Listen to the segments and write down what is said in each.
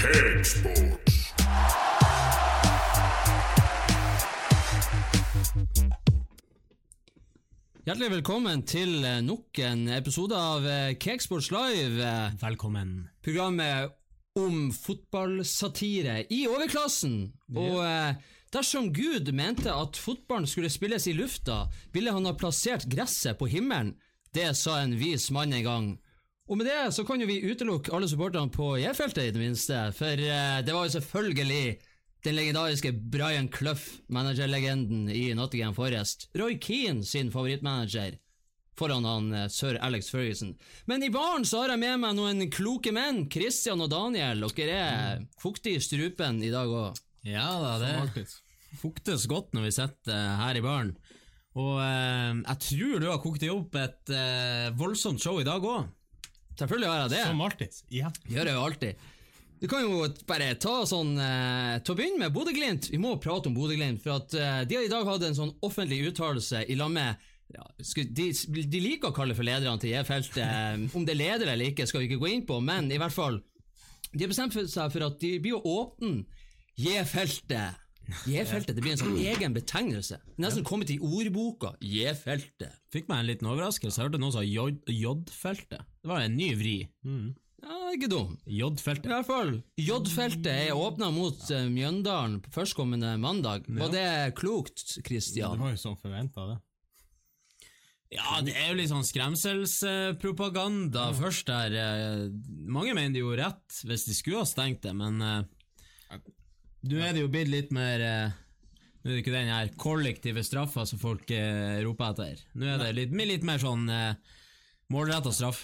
Cakesports. Hjertelig velkommen til eh, nok en episode av Cakesports Live. eh, Velkommen. Programmet om fotballsatire i overklassen. Og eh, dersom Gud mente at fotballen skulle spilles i lufta, ville han ha plassert gresset på himmelen. Det sa en vis mann en gang. Og med det så kan jo vi utelukke alle supporterne på J-feltet, i det minste. For eh, det var jo selvfølgelig den legendariske Brian Clough, managerlegenden i Nottingham Forest. Roy Keane sin favorittmanager. Foran han eh, sir Alex Ferguson. Men i baren så har jeg med meg noen kloke menn. Christian og Daniel. Dere er fuktige i strupen i dag òg. Ja da, det fuktes godt når vi sitter eh, her i baren. Og eh, jeg tror du har kokt opp et eh, voldsomt show i dag òg. Selvfølgelig har jeg det. Som alltid. Ja. Gjør jeg jo alltid. Du kan jo bare ta sånn eh, Til å begynne med Bodø-Glimt. Vi må prate om Bodø-Glimt, for at eh, de har i dag hatt en sånn offentlig uttalelse i lag med ja, de, de liker å kalle for lederne til J-feltet. eh, Om det er ledere eller ikke, skal vi ikke gå inn på, men i hvert fall De har bestemt seg for at de blir å åpne J-feltet. J-feltet det blir en sånn egen betegnelse. Nesten kommet i ordboka. J-feltet. Fikk meg en liten overraskelse. Jeg hørte noen sa J- J-feltet. Det var en ny vri. Ja, ikke dum. I J-feltet. hvert fall, J-feltet er åpna mot ja. Mjøndalen på førstkommende mandag. Var det klokt, Kristian. Det var jo som forventa, det. Ja, det er jo litt sånn skremselspropaganda først der. eh, Mange mener de jo rett hvis de skulle ha stengt det, men uh, nå er det jo blitt litt mer uh, Nå er det ikke den her kollektive straffa som folk eh, roper etter. Nå er det litt, litt mer sånn uh, målretta straff.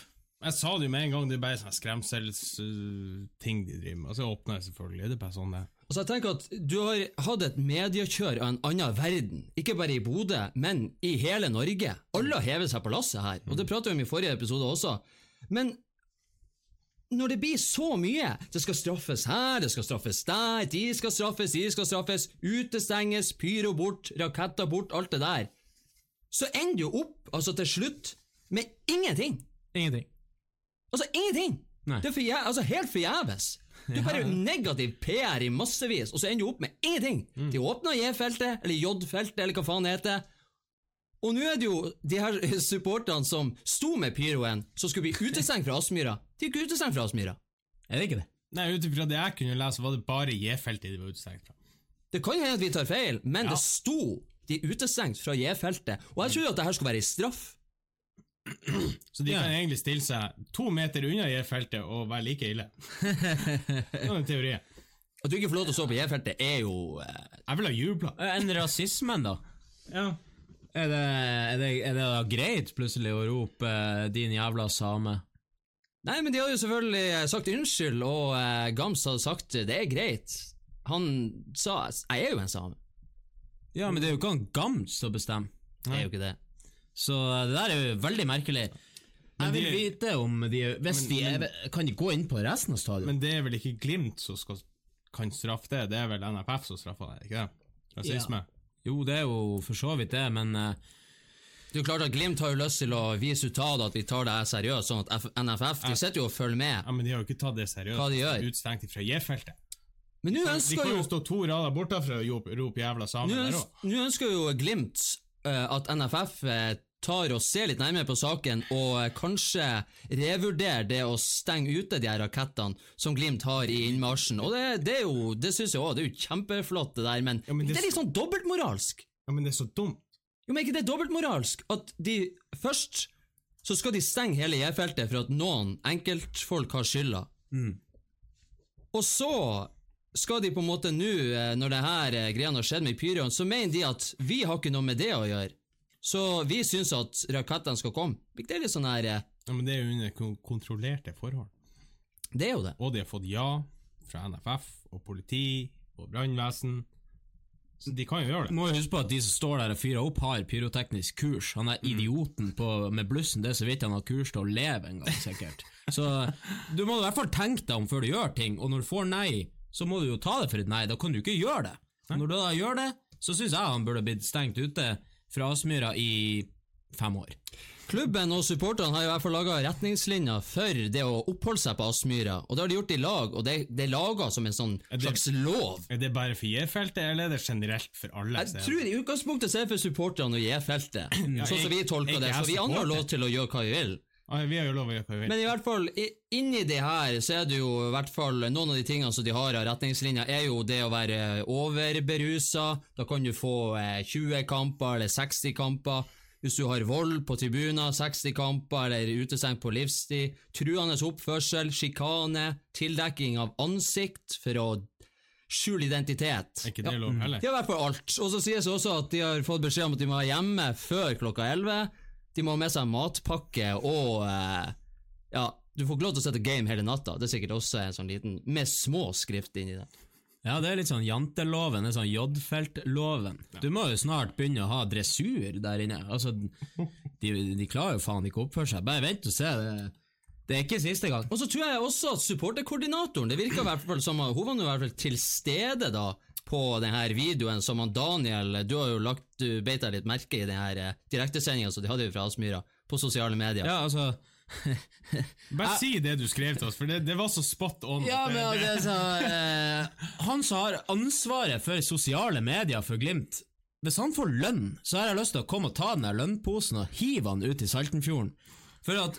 Jeg sa det jo med en gang, det er bare sånn skremselsting de driver med. Og så åpner jeg selvfølgelig. Det er bare sånn det. Altså jeg tenker at Du har hatt et mediekjør av en annen verden. Ikke bare i Bodø, men i hele Norge. Alle har hevet seg på lasset her, og det pratet vi om i forrige episode også. Men når det blir så mye Det skal straffes her, det skal straffes der, de skal straffes, de skal straffes, utestenges, pyro bort, raketter bort, alt det der. Så ender jo opp, altså til slutt, med ingenting. Ingenting. Altså ingenting! Nei. Det er forjæ altså helt forgjeves. Du bare negativ PR i massevis, og så ender du opp med ingenting! De åpna J-feltet, eller J-feltet, eller hva faen det heter. Og nå er det jo de her supporterne som sto med pyroen, som skulle bli utestengt fra Aspmyra. De er ikke utestengt fra Aspmyra. Er det ikke det? Nei, ut ifra det jeg kunne lese, var det bare J-feltet de var utestengt fra. Det kan hende at vi tar feil, men Ja. det sto de er utestengt fra J-feltet. Og jeg trodde at det her skulle være ei straff. Så de Ja. kan egentlig stille seg to meter unna J-feltet og være like ille. Det er en teori. At du ikke får lov til å stå på J-feltet, er jo eh, Jeg vil ha jubla. En rasismen, da? Ja. Er det, er, det, er det da greit plutselig å rope eh, 'din jævla same'? Nei, men de har jo selvfølgelig sagt unnskyld, og eh, Gams hadde sagt det er greit. Han sa 'jeg er jo en same'. Ja, men det er jo ikke han Gams som bestemmer. Det er jo ikke det. Så det der er jo veldig merkelig. Men Jeg vil de- vite om de Hvis Men- de er, men- Kan de gå inn på resten av stadion? Men det er vel ikke Glimt som skal, kan straffe det, det er vel NFF som straffer det, ikke det? Rasisme. jo, det er jo for så vidt det, men eh, Det er jo klart at Glimt har jo lyst til å vise ut av det at vi tar det seriøst, sånn at NFF de sitter jo og følger med. Ja, men de har jo ikke tatt det seriøst. Hva de gjør? Utstengt fra J-feltet. Men nå De ønsker kan jo jo stå to rader borte fra å rope jævla samer' der òg. nå ønsker jo Glimt uh, at NFF eh, tar og ser litt nærmere på saken, og kanskje revurderer det å stenge ute de her rakettene som Glimt har i innmarsjen. Og det, det er jo, det synes jeg også, det er jo kjempeflott det der, men, Ja, men det- det er litt sånn dobbeltmoralsk. Ja, men det er så dumt. Jo, men er ikke det dobbeltmoralsk? At de først så skal de stenge hele J-feltet for at noen enkeltfolk har skylda. Og så skal de på en måte nå, eh, når det her eh, greiene har skjedd med pyroen, så mener de at vi har ikke noe med det å gjøre. Så vi syns at rakettene skal komme. Det er litt sånn her eh, Ja, men det er jo under kontrollerte forhold. Det er jo det. Og de har fått ja fra NFF og politi og brannvesen. Så de kan jo gjøre det. må jo huske på at de som står der og fyrer opp, har pyroteknisk kurs. Han er idioten på, med blussen, det er så vidt han har kurs til å leve en gang, sikkert. Så du må i hvert fall tenke deg om før du gjør ting, og når du får nei, så må du jo ta det for et nei. Da kan du ikke gjøre det. Når du da gjør det, så syns jeg han burde blitt stengt ute fra Aspmyra i fem år. Klubben og supporterne har i hvert fall laga retningslinjer for det å oppholde seg på Aspmyra, og det har de gjort i lag, og det, det er laga som en sånn det- slags lov. Er det bare for J-feltet, eller er det generelt for alle? Jeg steder? tror i utgangspunktet så er det for supporterne å J-feltet, sånn som vi tolker jeg det, er så vi andre har lov til å gjøre hva vi vil. Ah, vi har jo lov å gjøre hva vi vil. Men i hvert fall, inni det her, så er det jo i hvert fall noen av de tingene som de har av retningslinjer, er jo det å være overberusa. Da kan du få eh, 20 kamper eller 60 kamper. Hvis du har vold på tribuner, 60 kamper eller utestengt på livstid. Truende oppførsel, sjikane, tildekking av ansikt for å skjule identitet. er ikke det lov heller? De har i hvert fall alt. Og så sies det også at de har fått beskjed om at de må være hjemme før klokka 11. De må ha med seg matpakke og eh, Ja, du får ikke lov til å sette game hele natta. Det er sikkert også en sånn liten Med små skrift inni det. Ja, det er litt sånn janteloven, det er sånn J-feltloven. Du må jo snart begynne å ha dressur der inne. Altså, de, de klarer jo faen ikke å oppføre seg. Bare vent og se. Det, det er ikke siste gang. Og så tror jeg også at supporterkoordinatoren Det virka i hvert fall som Hun var i hvert fall til stede da på denne videoen som han Daniel Du har jo lagt Du beit deg litt merke i denne eh, direktesendinga som de hadde fra Aspmyra på sosiale medier. Ja, altså Bare si det du skrev til oss, for det, det var så spot on. Ja, men det, så, eh, Han som har ansvaret for sosiale medier for Glimt Hvis han får lønn, så har jeg lyst til å komme og ta den lønnposen og hive han ut i Saltenfjorden. For at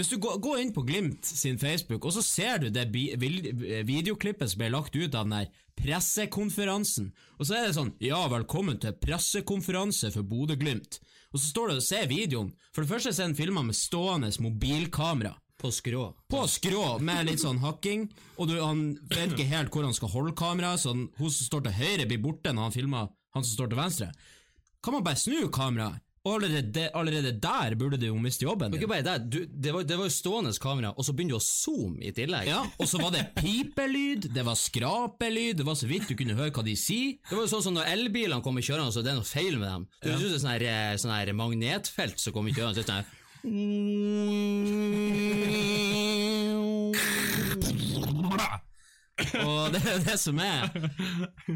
hvis du går, inn på Glimt sin Facebook, og så ser du det videoklippet som ble lagt ut av den der pressekonferansen, og så er det sånn Ja, velkommen til pressekonferanse for Bodø-Glimt. Og så står det og ser videoen. For det første så er den filma med stående mobilkamera På skrå. på skrå med litt sånn hakking, og du, han vet ikke helt hvor han skal holde kameraet, så han, hun som står til høyre blir borte når han filmer han som står til venstre. Kan man bare snu kameraet? Og allerede, allerede der burde du jo miste jobben Ikke bare det, du, det, var, det var jo stående kamera, og så begynner du å zoome i tillegg. Ja, og så var det pipelyd, det var skrapelyd, det var så vidt du kunne høre hva de sier. Det var jo sånn som når elbilene kommer kjørende, så det er noe feil med dem. Du synes det er sånn her, eh, sånn her magnetfelt som kommer kjørende, så er sånn her Og det er det som er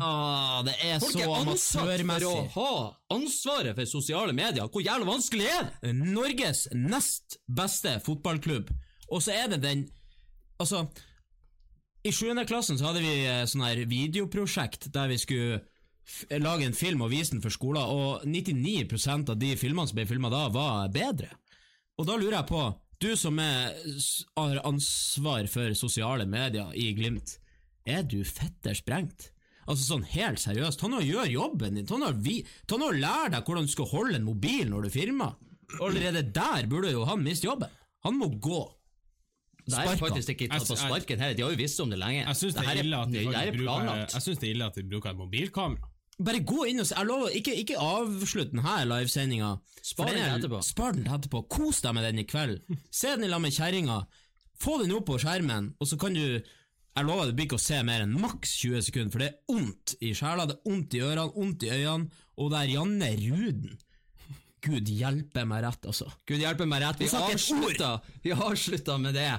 Ah, det er Folk så er ansatt for å ha ansvaret for sosiale medier. Hvor jævlig vanskelig er det? Norges nest beste fotballklubb. Og så er det den Altså, i sjuende klassen så hadde vi eh, sånn her videoprosjekt der vi skulle lage en film og vise den for skolen, og 99% av de filmene som ble filma da, var bedre. Og da lurer jeg på, du som er, har ansvar for sosiale medier i Glimt, er du fetter sprengt? Altså sånn helt seriøst, ta nå og gjør jobben din, ta nå og vi- ta nå og lær deg hvordan du skal holde en mobil når du filmer. Allerede der burde jo han miste jobben. Han må gå. Det er faktisk ikke tatt på sparken her, de har jo visst om det lenge. Jeg syns det, de det er det er ille at de bruker et mobilkamera. Bare gå inn og se. Jeg lover, ikke, ikke avslutt denne livesendinga. Spar den etterpå. Spar den til etterpå. Kos deg med den i kveld. Se den i lag med kjerringa. Få den opp på skjermen, og så kan du Jeg lover det blir ikke å se mer enn maks 20 sekunder, for det er ondt i sjela, det er ondt i ørene, ondt i øynene, og det er Janne Ruden. Gud hjelpe meg rett, altså. Gud hjelpe meg rett, vi Du avslutta, vi avslutta med det.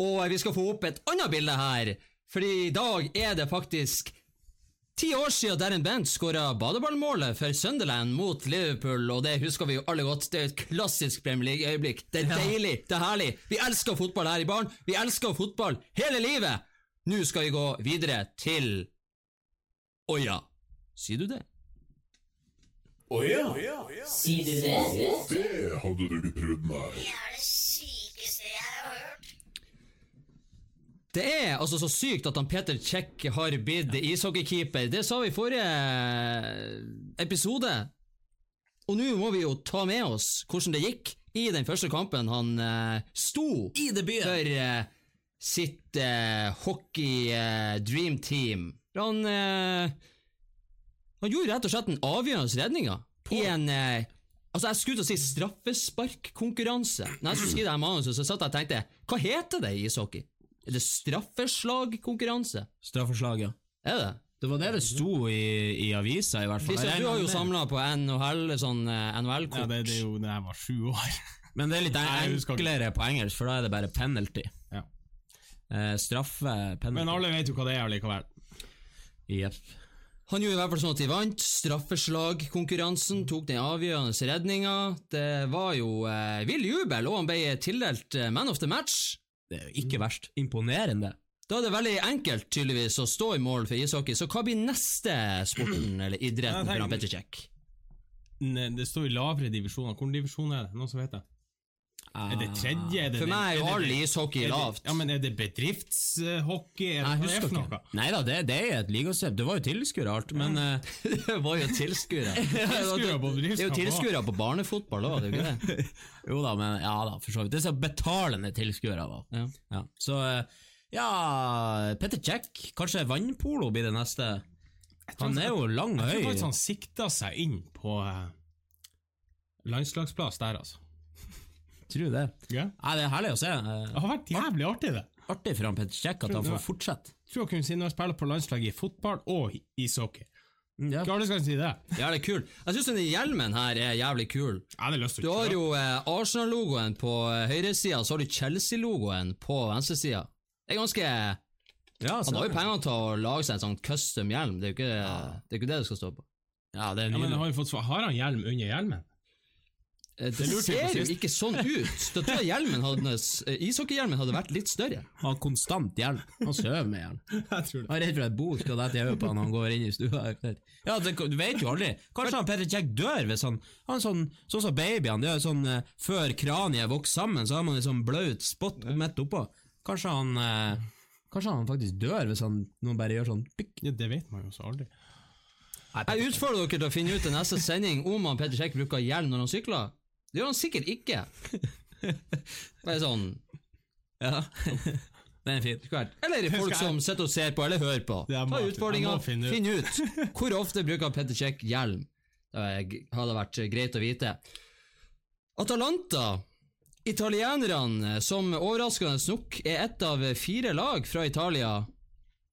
Og vi skal få opp et annet bilde her, Fordi i dag er det faktisk ti år siden Darren Bent skåra badeballmålet for Sunderland mot Liverpool, og det husker vi jo alle godt. Det er et klassisk Premier League-øyeblikk. Det er deilig, det er herlig. Vi elsker fotball her i baren. Vi elsker fotball hele livet. Nå skal vi gå videre til Å ja, sier du det? Sier du det? Det hadde du ikke trodd, nei. Det er det sykeste jeg har hørt. Det er altså så sykt at han Peter Check har blitt ishockeykeeper. Det sa vi i forrige episode. Og nå må vi jo ta med oss hvordan det gikk i den første kampen han uh, sto I debuten. for eh, sitt eh, hockey eh, dream team. Han eh, Han gjorde rett og slett en avgjørende redninga i en eh, Altså, jeg skulle til å si straffesparkkonkurranse. Når jeg skulle skrive det manuset, så satt jeg og tenkte Hva heter det i ishockey? Er det straffeslagkonkurranse? Straffeslag, ja. Er det? Det var det det sto i, i avisa, i hvert fall. Lisa, du har jo samla på NHL, sånn eh, Ja, NHL-kort. det, det er jo da jeg var sju år. Men det er litt enklere på engelsk, for da er det bare penalty. Eh, straffe, penalty. Men alle vet jo hva det er allikevel. Jepp. Han gjorde i hvert fall sånn at de vant. Straffeslagkonkurransen tok den avgjørende redninga. Det var jo eh, vill jubel, og han ble tildelt eh, Man of the Match. Det er jo ikke verst. Imponerende. Da er det veldig enkelt tydeligvis å stå i mål for ishockey, så hva blir neste sporten eller idretten for Petr Cech? Det står i lavere divisjoner. Hvilken divisjon er det? Noen som vet det? Er det tredje? Er det For meg er jo all ishockey lavt. Ja, men er det bedriftshockey? Er det, Jeg noe? Nei da, det, det er et ligasøp. Det var jo tilskuere alt, men eh, Det var jo tilskuere. Det er jo tilskuere på barnefotball òg, det er jo ikke det? Jo da, men ja da, for så vidt. Det er så betalende tilskuere, da. Ja. Så eh, ja, Petter Cech. Kanskje vannpolo blir det neste. Han er jo lang og Jeg tror høy. faktisk han sikta seg inn på eh, landslagsplass der, altså. Tror det. Ja. Nei, det er herlig å se. Det har vært jævlig artig, det. Artig for han Petter Kjekk at han får fortsette. Tror jeg kunne si når han spiller på landslaget i fotball og ishockey. Ja. Klart jeg skal si det. Ja, det er kul. Jeg syns denne hjelmen her er jævlig kul. Ja, det lyst Du har jo eh, Arsenal-logoen på eh, høyresida, så har du Chelsea-logoen på venstresida. Det er ganske Ja, Han har jo penger til å lage seg en sånn custom hjelm, det er jo ikke det, er ikke det det skal stå på. Ja, det Ja, men har, fått, har han hjelm under hjelmen? Eh, Det, ser jo ikke sånn ut. Da tror jeg hjelmen hadde, ishockeyhjelmen hadde vært litt større. Han har konstant hjelm. Han sover med hjelm. Jeg. Er redd for at Bo skal dette i hodet på han når han går inn i stua. Ja, det, Du vet jo aldri. Kanskje han Petter Jack dør hvis han Han sånn sånn som babyene. Det er sånn eh, Før kraniet vokser sammen, så har man en sånn blaut spott midt oppå. Kanskje han eh, Kanskje han faktisk dør hvis han noen bare gjør sånn pikk. Ja, det vet man jo så aldri. Jeg utfordrer dere til å finne ut i neste sending om han Petter Jack bruker hjelm når han sykler. Det gjør han sikkert ikke. Bare sånn Ja. Den er fin. Eller folk som sitter og ser på eller hører på. Ta utfordringa, finn ut. ut. Hvor ofte bruker Petter Cech hjelm? Det hadde vært greit å vite. Atalanta, italienerne, som overraskende nok er ett av fire lag fra Italia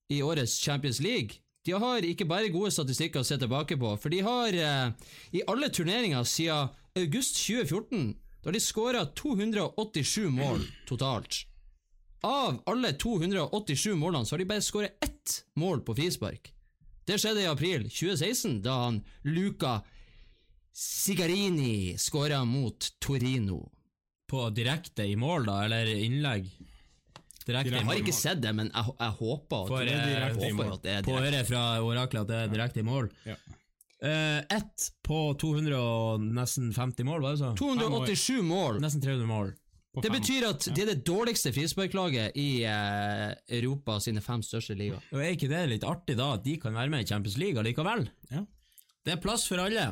i årets Champions League. De har ikke bare gode statistikker å se tilbake på, for de har eh, i alle turneringer siden august 2014 da har de skåra 287 mål totalt. Av alle 287 målene så har de bare skåret ett mål på frispark. Det skjedde i april 2016, da han Luca Sigarini skåra mot Torino. På direkte i mål, da, eller innlegg? Direkte Jeg har ikke sett det, men jeg, jeg håper at, For, jeg eh, håper at det er På direkte. øret fra oraklet at det er direkte i mål. Ja. Uh, ett på 200 og nesten 50 mål, var det så? 287 mål. Nesten 300 mål. Det betyr at det er det dårligste frisparklaget i eh, Europa sine fem største ligaer. Og Er ikke det litt artig da, at de kan være med i Champions League likevel? Ja. Det er plass for alle.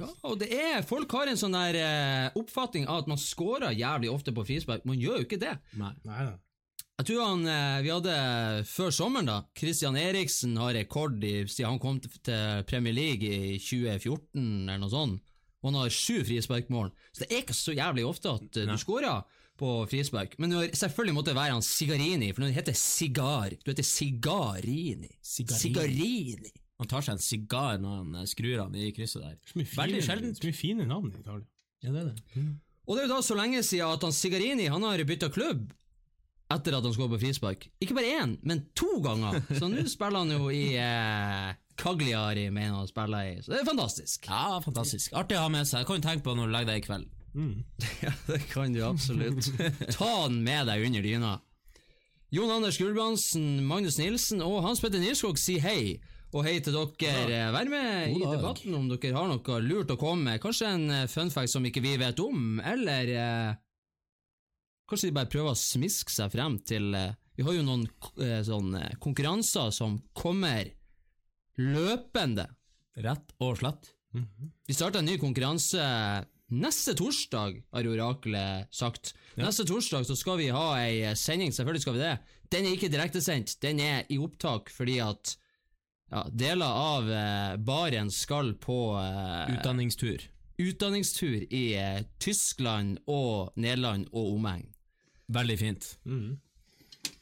Ja, og det er Folk har en sånn der eh, oppfatning av at man scorer jævlig ofte på frispark. Man gjør jo ikke det. Nei. Nei da. Jeg tror han eh, vi hadde før sommeren, da. Christian Eriksen har rekord i, siden han kom til- Premier League i 2014, eller noe sånt. Og han har sju frisparkmål. Så det er ikke så jævlig ofte at eh, du scorer på frispark. Men har, selvfølgelig måtte det være han Sigarini, for når det heter Sigar Du heter Sigarini. Sigarini. Sigarini. Han tar seg en sigar når han eh, skrur han i krysset der. Så mye Veldig fine, sjeldent. så mye fine navn i Italia. Ja, det er det. Og det er jo da så lenge siden at han Sigarini han har bytta klubb etter at han skåret på frispark. Ikke bare én, men to ganger! Så nå spiller han jo i eh, Cagliari, mener han spiller i. Så det er fantastisk. Ja, fantastisk. Artig å ha med seg. Kan du tenke på når du legger deg i kveld. Ja, det kan du absolutt. Ta den med deg under dyna. Jon Anders Gulbrandsen, Magnus Nilsen og Hans Petter Nilskog sier hei. Og hei til dere. Vær med God i dag. debatten om dere har noe lurt å komme med. Kanskje en eh, fun fact som ikke vi vet om, eller eh, Kanskje de bare prøver å smiske seg frem til eh, Vi har jo noen eh, sånn eh, konkurranser som kommer løpende. Rett og slett. Vi starter en ny konkurranse neste torsdag, har oraklet sagt. Neste torsdag så skal vi ha ei sending, selvfølgelig skal vi det. Den er ikke direktesendt, den er i opptak fordi at ja, deler av eh, baren skal på eh, Utdanningstur. utdanningstur i eh, Tyskland og Nederland og omegn. Veldig fint.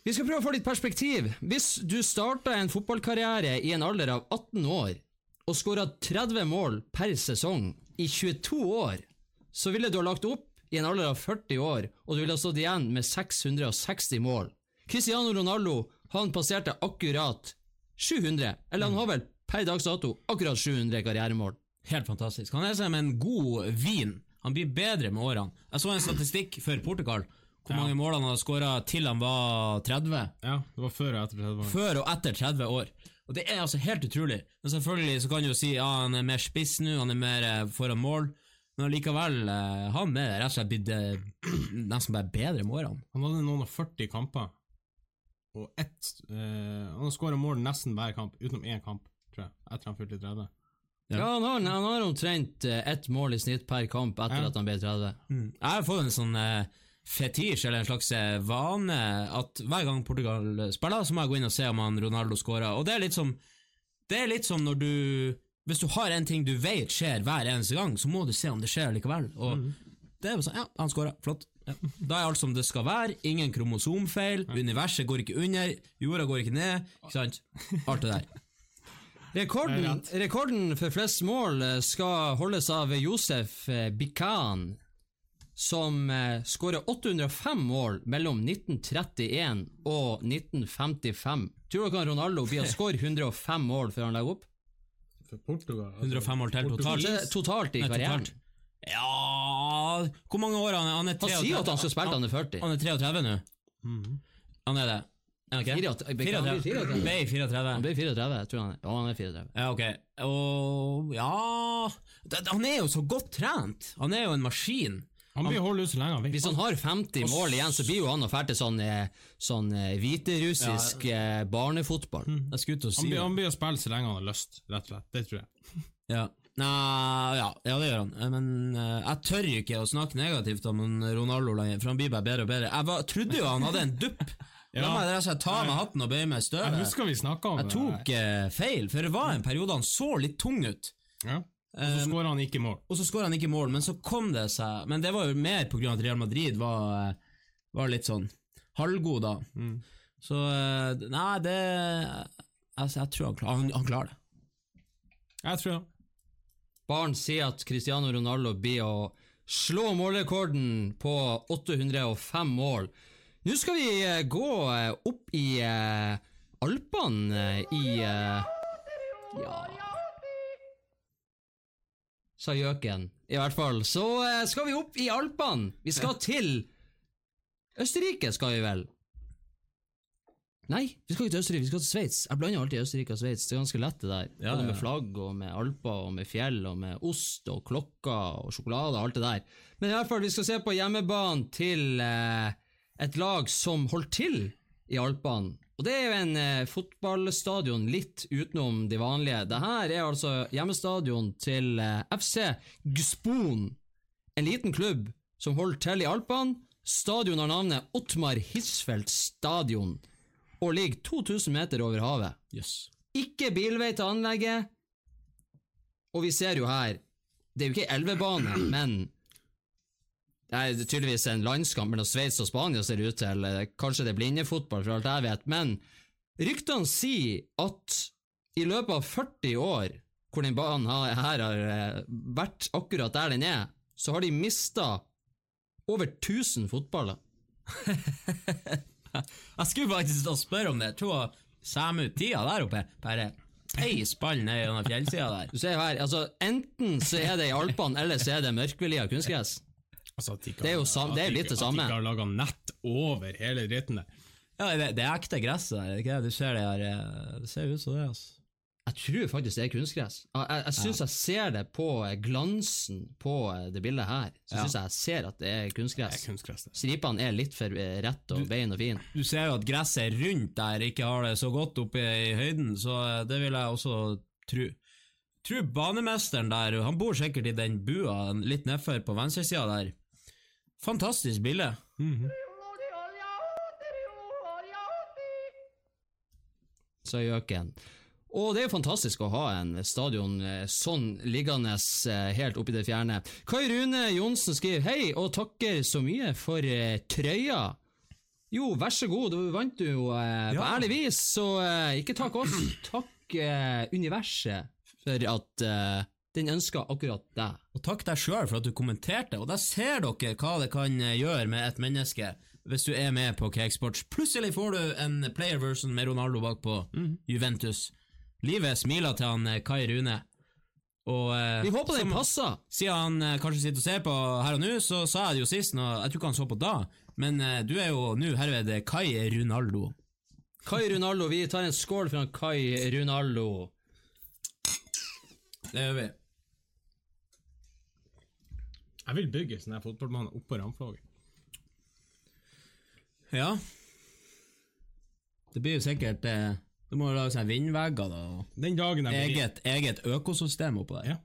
Vi skal prøve å få litt perspektiv. Hvis du starta en fotballkarriere i en alder av 18 år og skåra 30 mål per sesong i 22 år, så ville du ha lagt opp i en alder av 40 år, og du ville ha stått igjen med 660 mål. Cristiano Ronaldo han passerte akkurat 700, eller han har vel per dags dato akkurat 700 karrieremål. Helt fantastisk. Han er som en god vin. Han blir bedre med årene. Jeg så en statistikk for Portugal. Hvor mange mål han hadde skåra til han var 30. Ja, det var før og etter 30 år. Før og etter 30 år. Og Det er altså helt utrolig. Men Selvfølgelig så kan du jo si ja, han er mer spiss nå, han er mer eh, foran mål. Men allikevel, eh, han er rett og slett blitt eh, nesten bare bedre med årene. Han hadde noen og 40 kamper, og ett eh, Han har skåra mål nesten hver kamp, utenom én kamp, tror jeg, etter han fylte 30. Ja. Ja, han har, han har omtrent ett mål i snitt per kamp etter Ja. at han ble 30. Jeg har fått en sånn eh, fetisj, eller en slags eh, vane, at hver gang Portugal spiller, så må jeg gå inn og se om han Ronaldo scorer. Og det er litt som Det er litt som når du Hvis du har en ting du vet skjer hver eneste gang, så må du se om det skjer likevel. Og det er jo sånn Ja, han scora. Flott. Ja. Da er alt som det skal være. Ingen kromosomfeil. Universet går ikke under. Jorda går ikke ned. Ikke sant? Alt det der. Rekorden, rekorden for flest mål skal holdes av Josef Bikan, som eh, skåret 805 mål mellom 1931 og 1955. Tror dere Ronaldo blir å skåre 105 mål før han legger opp? For Portugal altså, 105 mål til totalt. Totalt i karrieren? Ja Hvor mange år er han? Han er Han sier at han skal spille til han er 40. Han er 33 nå. Mhm. Han er det. Okay. han ikke? 34. Bikan blir 34. Ble 34. Han blir 34, jeg tror han er. Ja, han er 34. Ja, ok. Og ja Han er jo så godt trent. Han er jo en maskin. Han blir holdt ut så lenge han vil. Hvis han har 50 mål igjen, så blir jo han å fære til sånn, eh, sånn eh, hviterussisk ja. barnefotball. Jeg skulle ut og Han si blir, han blir å spille så lenge han har lyst, rett og slett. Det tror jeg. Ja. Nei, ja, ja, det gjør han. Eh, Men uh, jeg tør ikke å snakke negativt om Ronaldo lenger, for han blir bare bedre og bedre. Jeg var, trodde jo han hadde en dupp. La Ja. meg rett og slett ta med hatten og bøye meg i Jeg husker vi snakka om Jeg tok uh, feil, for det var en periode han så litt tung ut. Ja. Og så skåra han ikke mål. Og så skåra han ikke mål, men så kom det seg Men det var jo mer på grunn av at Real Madrid var, var litt sånn halvgod da. Mm. Så eh, Nei, det Altså, jeg tror han, klar, han, han klarer det. Jeg tror det. Barn sier at Cristiano Ronaldo blir å slå målrekorden på 805 mål. Nå skal vi eh, gå eh, opp i eh, Alpene eh, i eh, Ja Sa gjøken. I hvert fall. Så eh, skal vi opp i Alpene. Vi skal til Østerrike, skal vi vel? Nei, vi skal ikke til Østerrike, vi skal til Sveits. Jeg blander alltid Østerrike og Sveits. Det er ganske lett, det der. Ja, Både ja, med flagg og med alper og med fjell og med ost og klokker og sjokolade og alt det der. Men i hvert fall, vi skal se på hjemmebanen til eh, et lag som holdt til i Alpene. Og det er jo en eh, fotballstadion litt utenom de vanlige. Dette er altså hjemmestadion til eh, FC Gspon, en liten klubb som holder til i Alpene. Stadion har navnet Ottmar Hisfeldt stadion og ligger 2000 meter over havet. Yes. Ikke bilvei til anlegget. Og vi ser jo her Det er jo ikke elvebane, men det er tydeligvis en landskamp mellom Sveits og Spania, ser ut til. Eh, Kanskje det er blindefotball, for alt jeg vet. Men ryktene sier at i løpet av 40 år, hvor den banen her, har eh, vært akkurat der den er, så har de mista over 1000 fotballer. Jeg skulle faktisk spørre om det. Jeg tror Sæm ut tida der oppe. Bare peis ballen ned gjennom fjellsida der. Du ser her, altså Enten så er det i Alpene, eller så er det mørkvelia kunstgress. Altså, de Det er jo sam- det er litt det samme. At de ikke har laga nett over hele dritten der. Ja, det, det er ekte gress der. er ikke det? Du ser det her eh, Det ser ut som det, altså. Jeg tror faktisk det er kunstgress. Jeg, jeg, jeg syns jeg ser det på eh, glansen på eh, det bildet her. Så Ja. synes jeg jeg ser at det er Det er kunstgress. kunstgress. det. Stripene er litt for rett og bein og fin. Du ser jo at gresset rundt der ikke har det så godt oppe i høyden, så det vil jeg også tro. Tror banemesteren der, han bor sikkert i den bua litt nedfor på venstresida der. Fantastisk bilde. Mhm. sa gjøken. Og det er jo fantastisk å ha en stadion eh, sånn liggende eh, helt oppi det fjerne. Kai Rune Johnsen skriver hei og takker så mye for eh, trøya. Jo, vær så god, du vant jo eh, på Ja. ærlig vis, så eh, ikke takk oss, takk universet for at den ønsker akkurat deg. Og takk deg sjøl for at du kommenterte, og da ser dere hva det kan eh, gjøre med et menneske hvis du er med på Cakesports. Plutselig får du en player version med Ronaldo bak på Juventus. Livet smiler til han eh, Kai Rune. Og eh, Vi håper den passer. Siden han kanskje sitter og ser på her og nå, så sa jeg det jo sist, og jeg tror ikke han så på da, men du er jo nå herved Kai Ronaldo. Kai Ronaldo, Vi tar en skål for han Kai Ronaldo. Det gjør vi. Jeg vil bygge sånn her fotballbane oppå Ramflåget. Ja. Det blir jo sikkert eh, Du må jo lage sånne vindvegger, da. og Den dagen jeg blir Eget, eget økosystem oppå der. ja.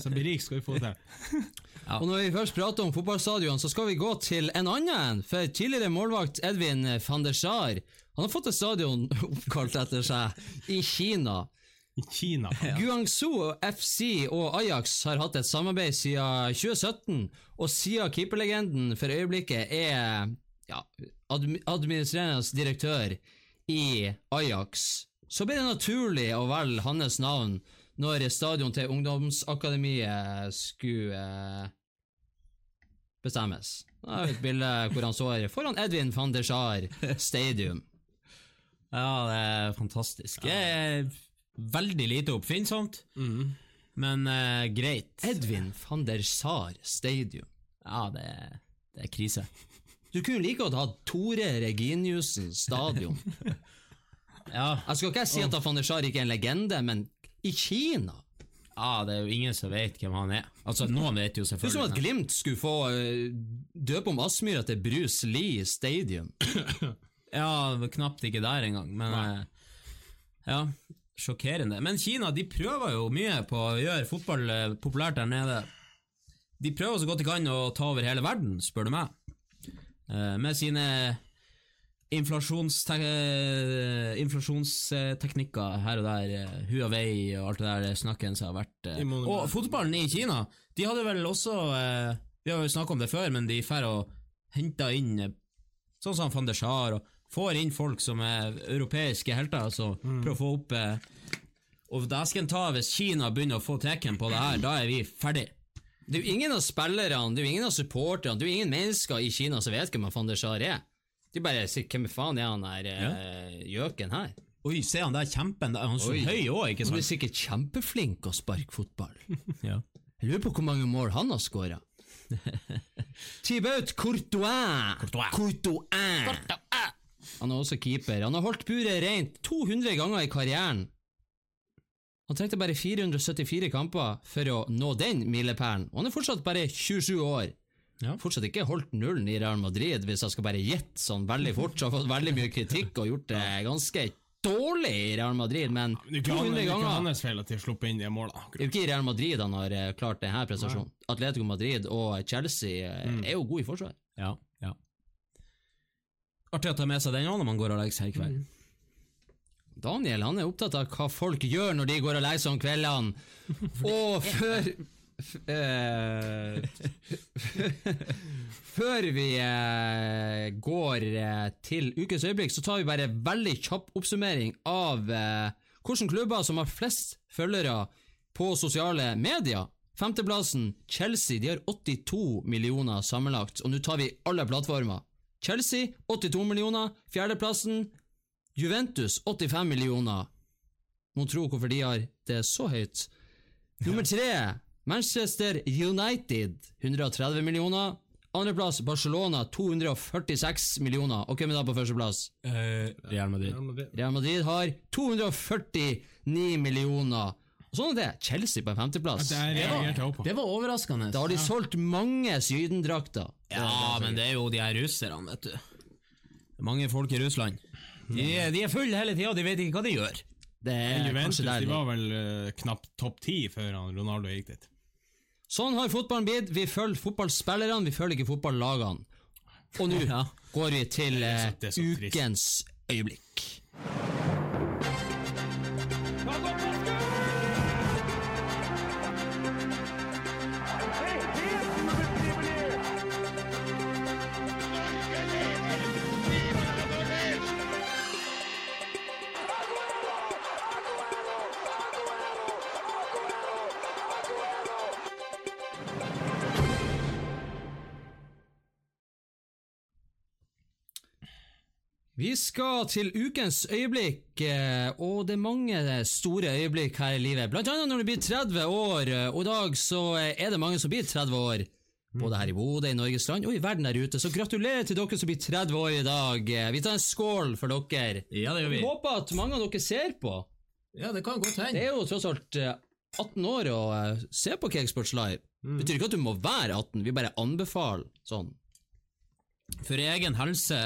så blir rik, skal vi få det til. Og når vi først prater om fotballstadion, så skal vi gå til en annen. For tidligere målvakt Edvin van der Sar Han har fått et stadion oppkalt etter seg i Kina. I Kina. Guangzhou FC og Ajax har hatt et samarbeid siden 2017, og siden keeperlegenden for øyeblikket er ja, administrerende direktør i Ajax, så blir det naturlig å velge hans navn når stadion til ungdomsakademiet skulle bestemmes. Da har vi et bilde hvor han står foran Edvin van der Sar Stadium. Ja, det er fantastisk. Jeg er veldig lite oppfinnsomt, men uh, greit. Edvin van der Sar Stadium. Ja, det, er- det er krise. Du kunne like godt hatt Tore Reginiussen stadion. Ja, Jeg skal ikke si at van der Sar ikke er en legende, men i Kina ja, det er jo ingen som vet hvem han er. Altså, noen vet jo selvfølgelig. Det er som at. Glimt skulle få uh, døpe om Aspmyra til Bruce Lee Stadium. Ja, knapt ikke der engang, men uh, Ja, sjokkerende. Men Kina de prøver jo mye på å gjøre fotball eh, populært der nede. De prøver så godt de kan å ta over hele verden, spør du meg. Eh, med sine inflasjonstek eh, inflasjonsteknikker her og der, Huawei og alt det der snakken som har vært Og fotballen i Kina, de hadde vel også Vi har jo snakka om det før, men de drar og henter inn sånn som van de Schaar og får inn folk som er europeiske helter, altså prøver å få opp eh, Og dæsken ta hvis Kina begynner å få tekken på det her, da er vi ferdig. Det er jo ingen av spillerne, det er jo ingen av supporterne, det er jo ingen mennesker i Kina som vet hvem van der Sar er. De bare sier 'hvem faen er han der eh, gjøken her'? Oi, se han der kjempen, han er så Oi. høy òg, ikke Han er sikkert kjempeflink å sparke fotball. Ja. Jeg lurer på hvor mange mål han har skåra. Thibaut Courtois. Courtois. Han er også keeper. Han har holdt buret rent 200 ganger i karrieren. Han trengte bare 474 kamper for å nå den milepælen, og han er fortsatt bare 27 år. Ja. Fortsatt ikke holdt nullen i Real Madrid, hvis jeg skal bare gjette sånn veldig fort. Så har fått veldig mye kritikk og gjort det ganske dårlig i Real Madrid, men Det er ikke han- 200 det er ikke ganger hans feil at de har sluppet inn de målene. det er jo ikke i Real Madrid han har eh, klart denne prestasjonen. Atletico Madrid og Chelsea eh, er jo gode i forsvar. Ja. Artig å ta med seg den òg når man går og legger seg i kveld. Daniel han er opptatt av hva folk gjør når de går og legger seg om kveldene. Og før eh, Før vi eh, går eh, til ukens øyeblikk, så tar vi bare veldig kjapp oppsummering av eh, hvilke klubber som har flest følgere på sosiale medier. Femteplassen, Chelsea, de har 82 millioner sammenlagt, og nå tar vi alle plattformer. Chelsea, 82 millioner. Fjerdeplassen, Juventus 85 millioner. Mon tro hvorfor de har det så høyt. Nummer tre Manchester United 130 millioner. Andreplass Barcelona 246 millioner. Og hvem er da på førsteplass? Madrid. Real Madrid. Real Madrid har 249 millioner. Og sånn er det. Chelsea på en femteplass. Det det. Det var overraskende. Da har de solgt mange sydendrakter. Ja, men det er jo de her russerne, vet du. Det er mange folk i Russland. De, de er fulle hele tida, de vet ikke hva de gjør. Det er Juventus kanskje der de var vel eh, knapt topp ti før han Ronaldo gikk dit. Sånn har fotballen blitt. Vi følger fotballspillerne, vi følger ikke fotballagene. Og nå går vi til Det er eh, så- det er så trist. ukens øyeblikk. Vi skal til ukens øyeblikk, eh, og det er mange store øyeblikk her i livet. Blant annet når du blir 30 år, eh, og i dag så eh, er det mange som blir 30 år. Både her i Bodø, i Norges land og i verden der ute. Så gratulerer til dere som blir 30 år i dag. Vi tar en skål for dere. Ja, det gjør vi. Vi håper at mange av dere ser på. Ja, det kan godt hende. Det er jo tross alt eh, 18 år å se på Cakesports Live. Betyr ikke at du må være 18, vi bare anbefaler sånn. For egen helse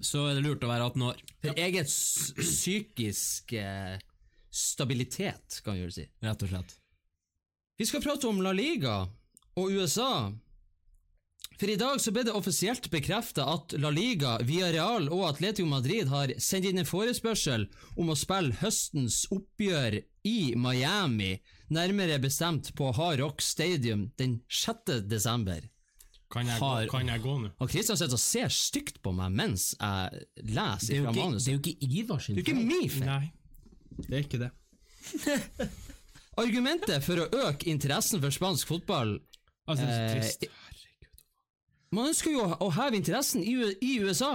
så er det lurt å være 18 år. For eget psykisk eh, stabilitet, kan vi vel si. Rett og slett. Vi skal prate om La Liga og USA. For i dag så ble det offisielt bekreftet at La Liga, Villarreal og Atletico Madrid har sendt inn en forespørsel om å spille høstens oppgjør i Miami, nærmere bestemt på Hard Rock Stadium den 6. desember. Kan jeg, Har- gå, kan jeg gå nå? Og Kristian sitter og ser stygt på meg mens jeg leser fra manuset. jo ikke Ivar sin Det er jo ikke min feil. Nei, det er ikke det. Argumentet for å øke interessen for spansk fotball Altså, det er så Eh, Herregud. Man ønsker jo å heve interessen i, i USA.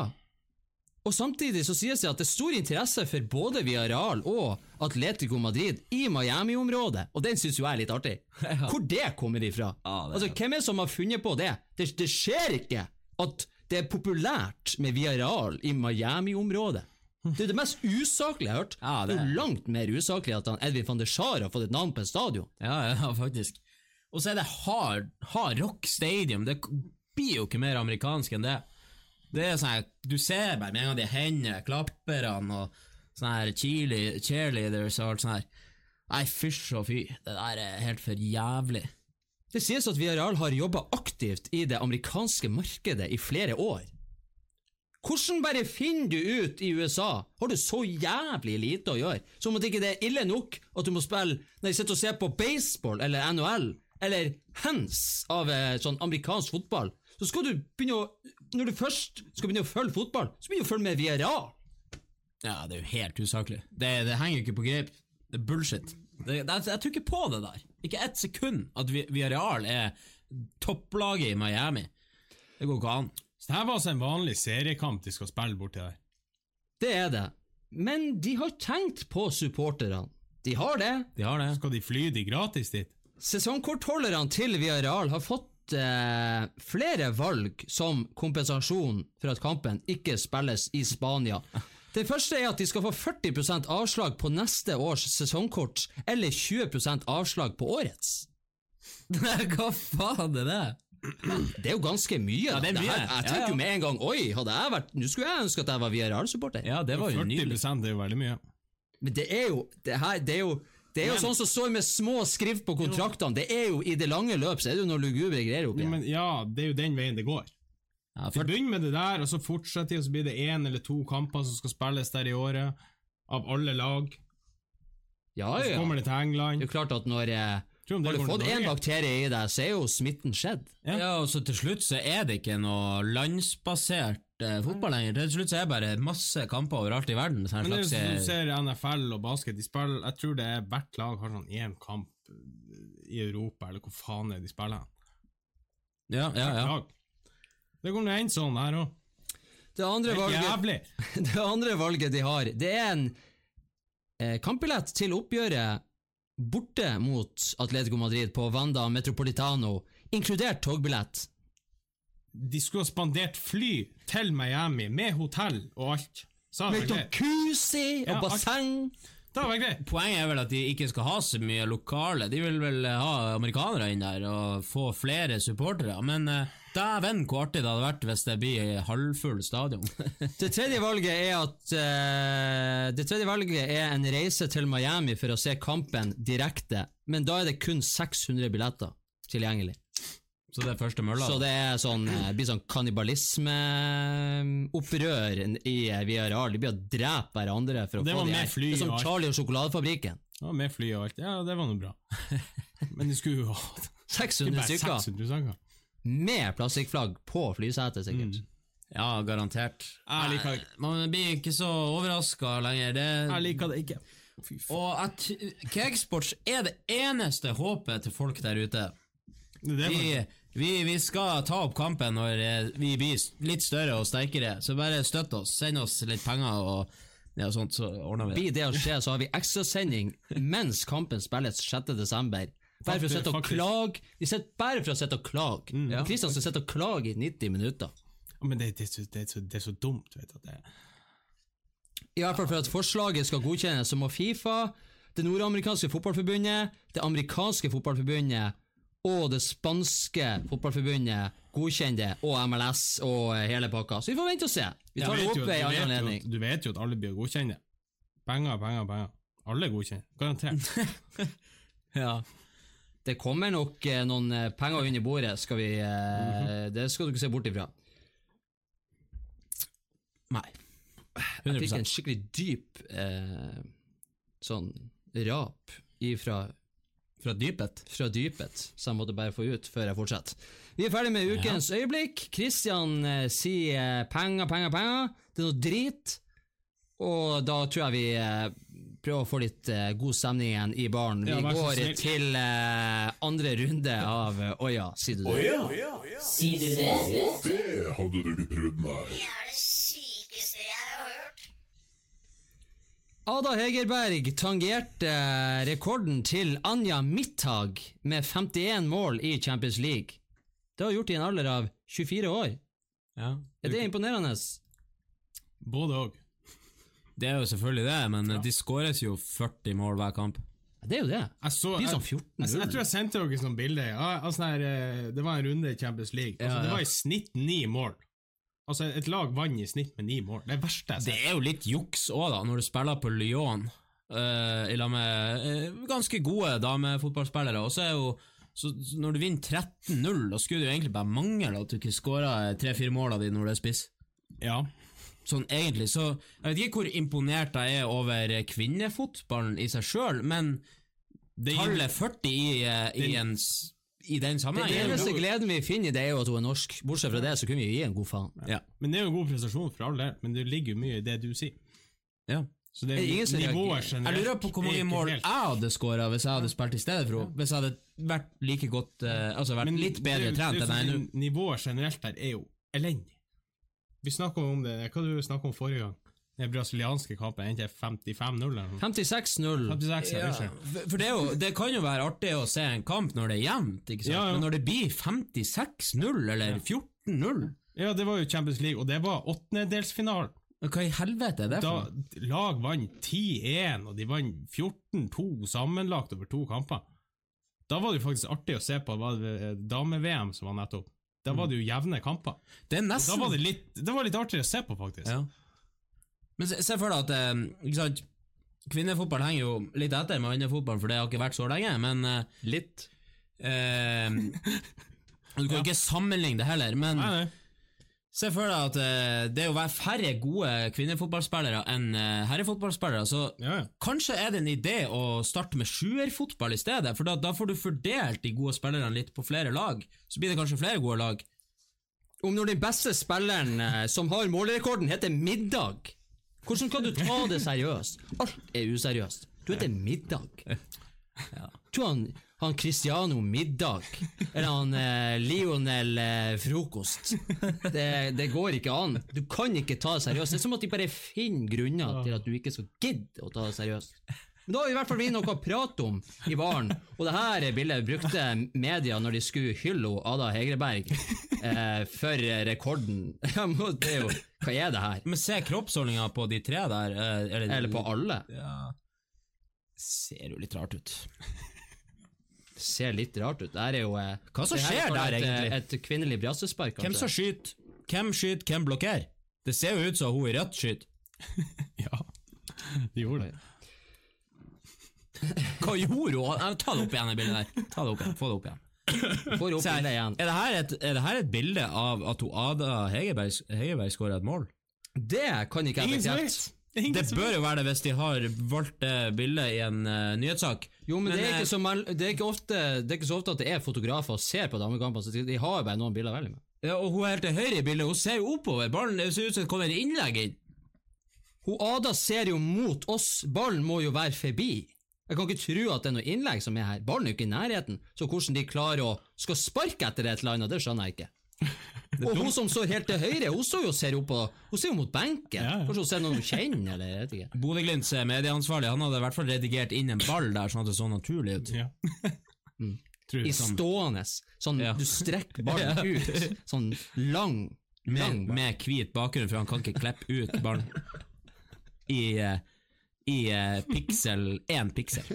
Og samtidig så sies det at det er stor interesse for både Villarreal og Atletico Madrid i Miami-området, og den syns jo jeg er litt artig. Hvor det kommer ifra? Altså, Hvem er det som har funnet på det? Det, det skjer ikke at det er populært med Viareal i Miami-området. Det er det mest usaklige jeg har hørt. Ja, det... det- er jo langt mer usaklig at han Edvin van der Sar har fått et navn på en stadion. Ja, ja, faktisk. Og så er det Hard, hard Rock Stadium. Det blir jo ikke mer amerikansk enn det. Det er sånn Du ser bare med en gang de hendene, klapperne og sånne her cheerle- cheerleaders og alt sånt her. Nei, fysj og fy. Det der er helt for jævlig. Det sies at Viareal har jobba aktivt i det amerikanske markedet i flere år. Hvordan bare finner du ut i USA? Har du så jævlig lite å gjøre? Som at ikke det er ille nok at du må spille Når de sitter og ser på baseball eller NHL eller hands av eh, sånn amerikansk fotball, så skal du begynne å Når du først skal begynne å følge fotball, så begynner du å følge med Villarreal. Ja, det er jo helt usaklig. Det, det henger jo ikke på greip. Det er bullshit. Det, det, jeg tror ikke på det der. Ikke ett sekund at Vi- Villarreal er topplaget i Miami. Det går ikke an. Så det her var altså en vanlig seriekamp de skal spille borti der. Det er det. Men de har tenkt på supporterne. De har det. De har det. Skal de fly de gratis dit? Sesongkortholderne til Villarreal har fått eh, flere valg som kompensasjon for at kampen ikke spilles i Spania. Det første er at de skal få 40% avslag på neste års sesongkort, eller 20% avslag på årets. Hva faen er det? Det er jo ganske mye. Ja, det er mye. her, jeg tenker jo med en gang Oi, hadde jeg vært Nå skulle jeg ønske at jeg var Villarreal-supporter. Ja, det var jo 40 nydelig. er jo veldig mye. Men det er jo Det, her, det er jo det er jo Men- sånn som står med små skrift på kontraktene. Det er jo I det lange løp så er det jo noe lugubre greier oppi Ja, her. ja, det er jo den veien det går. Ja, for, begynner med det der, og så fortsetter de, og så blir det én eller to kamper som skal spilles der i året, av alle lag. Ja, Og så kommer det til England. Det er jo klart at når eh, Har du fått én bakterie i deg, så er jo smitten skjedd. Ja. ja, og så til slutt så er det ikke noe landsbasert eh, fotball lenger. Til slutt så er det bare masse kamper overalt i verden. Men det er slags, du eh, ser NFL og basket, de spiller Jeg tror det er hvert lag har sånn én kamp i Europa, eller hvor faen er det de spiller. ja, ja, ja. Det går nå en sånn her òg. Det andre, valget, det andre valget de har, det er en eh, kampbillett til oppgjøret borte mot Atletico Madrid på Wanda Metropolitano, inkludert togbillett. De skulle ha spandert fly til Miami, med hotell og alt. Med jacuzzi og Ja, basseng. Det var greit. Poenget er vel at de ikke skal ha så mye lokale. De vil vel ha amerikanere inn der og få flere supportere. Men uh, dæven hvor artig det hadde vært hvis det blir halvfull stadion. Det tredje valget er at uh, Det tredje valget er en reise til Miami for å se kampen direkte, men da er det kun 600 billetter tilgjengelig. så det er første mølla. Så det er sånn, eh, blir sånn kannibalismeopprør i eh, De blir å drepe hverandre for å Det få var de her. fly Det er som. Charlie og sjokoladefabrikken. Det var med fly og alt. Ja, det var nå bra. Men de skulle jo ha 600 bare stykker 600 stykker. Med plastikkflagg på flysetet, sikkert. Ja, garantert. Jeg liker det Man blir ikke så overraska lenger. Det, Jeg liker det ikke. Fy faen. og at Cakesports er det eneste håpet til folk der ute. Faktisk. Vi, vi skal ta opp kampen når eh, vi blir litt større og sterkere, så bare støtt oss. Send oss litt penger og ja, sånt, så ordner vi det. Blir det å skje, så har vi ekstrasending mens kampen spilles 6. Bare for å sitte og klage. De sitter bare for å sitte og klage. Ja. Kristian skal sitte og klage i 90 minutter. Men det, det, er så, det, er så, det er så dumt, vet du. Det, I hvert fall for at forslaget skal godkjennes, så må Fifa, det nordamerikanske fotballforbundet, det amerikanske fotballforbundet og det spanske fotballforbundet godkjenne det, og MLS og hele pakka. Så vi får vente og se. Vi tar det opp ved en annen anledning. du vet jo at alle blir å godkjenne. Penger, penger, penger. Alle godkjenner. Garantert. Ja. Det kommer nok eh, noen eh, penger under bordet, skal vi eh, Det skal du ikke se bort ifra. Nei. Jeg fikk en skikkelig dyp eh, sånn rap ifra Fra dypet. fra dypet, så jeg måtte bare få ut før jeg fortsetter. Vi er ferdig med ukens øyeblikk. Kristian eh, sier penger, penger, penger. Det er noe drit. Og da tror jeg vi eh, prøver å få litt uh, god stemning igjen i baren. Vi Ja, går snill. til uh, andre runde av uh, Oja, sier du det? Oja, oja, oja. Sier du det? Det hadde du ikke prøvd, nei. Det er det sykeste jeg har hørt. Ada Hegerberg tangerte eh, rekorden til Anja Midthag med 51 mål i Champions League. Det har hun gjort i en alder av 24 år. Ja. Er det imponerende? Både òg. Det er jo selvfølgelig det, men de skåres jo 40 mål hver kamp. Det er jo det. Jeg så de er sånn 14 jeg, jeg tror jeg sendte dere sånn bilde. Altså, eh, det var en runde i Champions League. Altså, Ja, ja. Det var i snitt ni mål. Altså, Et lag vant i snitt med ni mål. Det er verste jeg Det er jo litt juks òg, da, når du spiller på Lyon uh, i lag med uh, ganske gode damefotballspillere. Og så er jo så, så Når du vinner 13-0, da skulle det jo egentlig bare mangle at du ikke skåra tre-fire mål av de når du er spiss. Ja. Sånn egentlig, så Jeg vet ikke hvor imponert jeg er over kvinnefotballen i seg sjøl, men Det tallet 40 i, eh, i, en, i den Den eneste gleden vi finner i det, er jo at hun er norsk. Bortsett fra det, så kunne vi gi en god faen. ja. Men det er jo en god prestasjon for alle, men det ligger jo mye i det du sier. ja. Så det Er det ingen nivået generelt Jeg lurer på hvor er mange mål helt- jeg hadde skåra hvis jeg hadde spilt i stedet for henne. Hvis jeg hadde vært like godt eh, Altså vært Men litt bedre det- trent det enn jeg er nå. sånn Nivået generelt der er jo elendig. Vi snakka om det Hva du snakka om forrige gang? Den brasilianske kampen endte 55-0 56-0. 56, ja, Ja, for det, er jo, det kan jo være artig å se en kamp når det er jevnt, ikke sant? Ja, ja. men når det blir 56-0 eller 14-0 Ja, det var jo Champions League, og det var åttendedelsfinalen. Hva i helvete er det for noe? lag vant 10-1, og de vant 14-2 sammenlagt over to kamper. Da var det jo faktisk artig å se på var det eh, dame-VM som var nettopp. Da var det jo jevne kamper. Det er Da var det litt, det var litt artigere å se på, faktisk. ja. Men se, se for deg at eh, ikke sant? Kvinnefotball henger jo litt etter med mannefotballen, for det har ikke vært så lenge, men eh, Litt. eh, Du kan jo ikke sammenligne det heller, men Nei, nei. Se for deg at eh, det er å være færre gode kvinnefotballspillere enn eh, herrefotballspillere, så Ja, ja. kanskje er det en idé å starte med sjuerfotball i stedet, for da, da får du fordelt de gode spillerne litt på flere lag. Så blir det kanskje flere gode lag. Om når den beste spilleren eh, som har målrekorden, heter Middag. Hvordan kan du ta det seriøst? Alt er useriøst. Du heter Middag. Tror han, Cristiano Middag, eller han eh, Lionel eh, Frokost. Det, det går ikke an. Du kan ikke ta det seriøst. Det er som at de bare finner grunner til at du ikke skal gidde å ta det seriøst. Men da har vi i hvert fall vi noe å prate om i baren, og det her bildet brukte media når de skulle hylle Ada Hegreberg eh, for rekorden. Det er jo, hva er det her? Men se kroppsholdninga på de tre der. eh, Eller, Eller på alle? Ja Ser jo litt rart ut. Ser litt rart ut. Det er jo eh, Hva som er skjer der, et, egentlig? Et kvinnelig brassespark Hvem som skyter? Hvem skyter, hvem blokkerer? Det ser jo ut som hun i rødt skyter. Ja, de gjorde det. Hva gjorde hun? Eh, Ta det opp igjen, det bildet der. Ta det opp igjen, Få det opp igjen. Får opp her, igjen. Er det her et, er det her et bilde av at hun Ada Hegerberg, Hegerberg skårer et mål? Det kan ikke jeg bekrefte. Det bør jo være det hvis de har valgt det bildet i en uh, nyhetssak. Jo, men, det, er eh, ikke så man, det, er ikke ofte, det er ikke så ofte at det er fotografer og ser på damekamper, så de har jo bare noen bilder å velge med. ja, og hun helt til høyre i bildet, hun ser jo oppover. Ballen det ser ut som det kommer innlegg inn. Hun Ada ser jo mot oss, ballen må jo være forbi. Jeg kan ikke tro at det er noe innlegg som er her. Ballen er jo ikke i nærheten, så hvordan de klarer å skal sparke etter et eller annet, det skjønner jeg ikke. Og hun som står helt til høyre, hun står jo ser opp på Hun ser jo mot benken. Ja, ja. Kanskje hun ser noen hun kjenner, eller jeg vet ikke. Bodø-Glimts medieansvarlig Han hadde i hvert fall redigert inn en ball der, sånn at det så naturlig ut. Ja. Mm. I stående. Sånn, Ja. du strekker ballen ut. Sånn lang, lang Med, med hvit bakgrunn, for han kan ikke klippe ut ballen. I, eh, i uh, piksel Én piksel.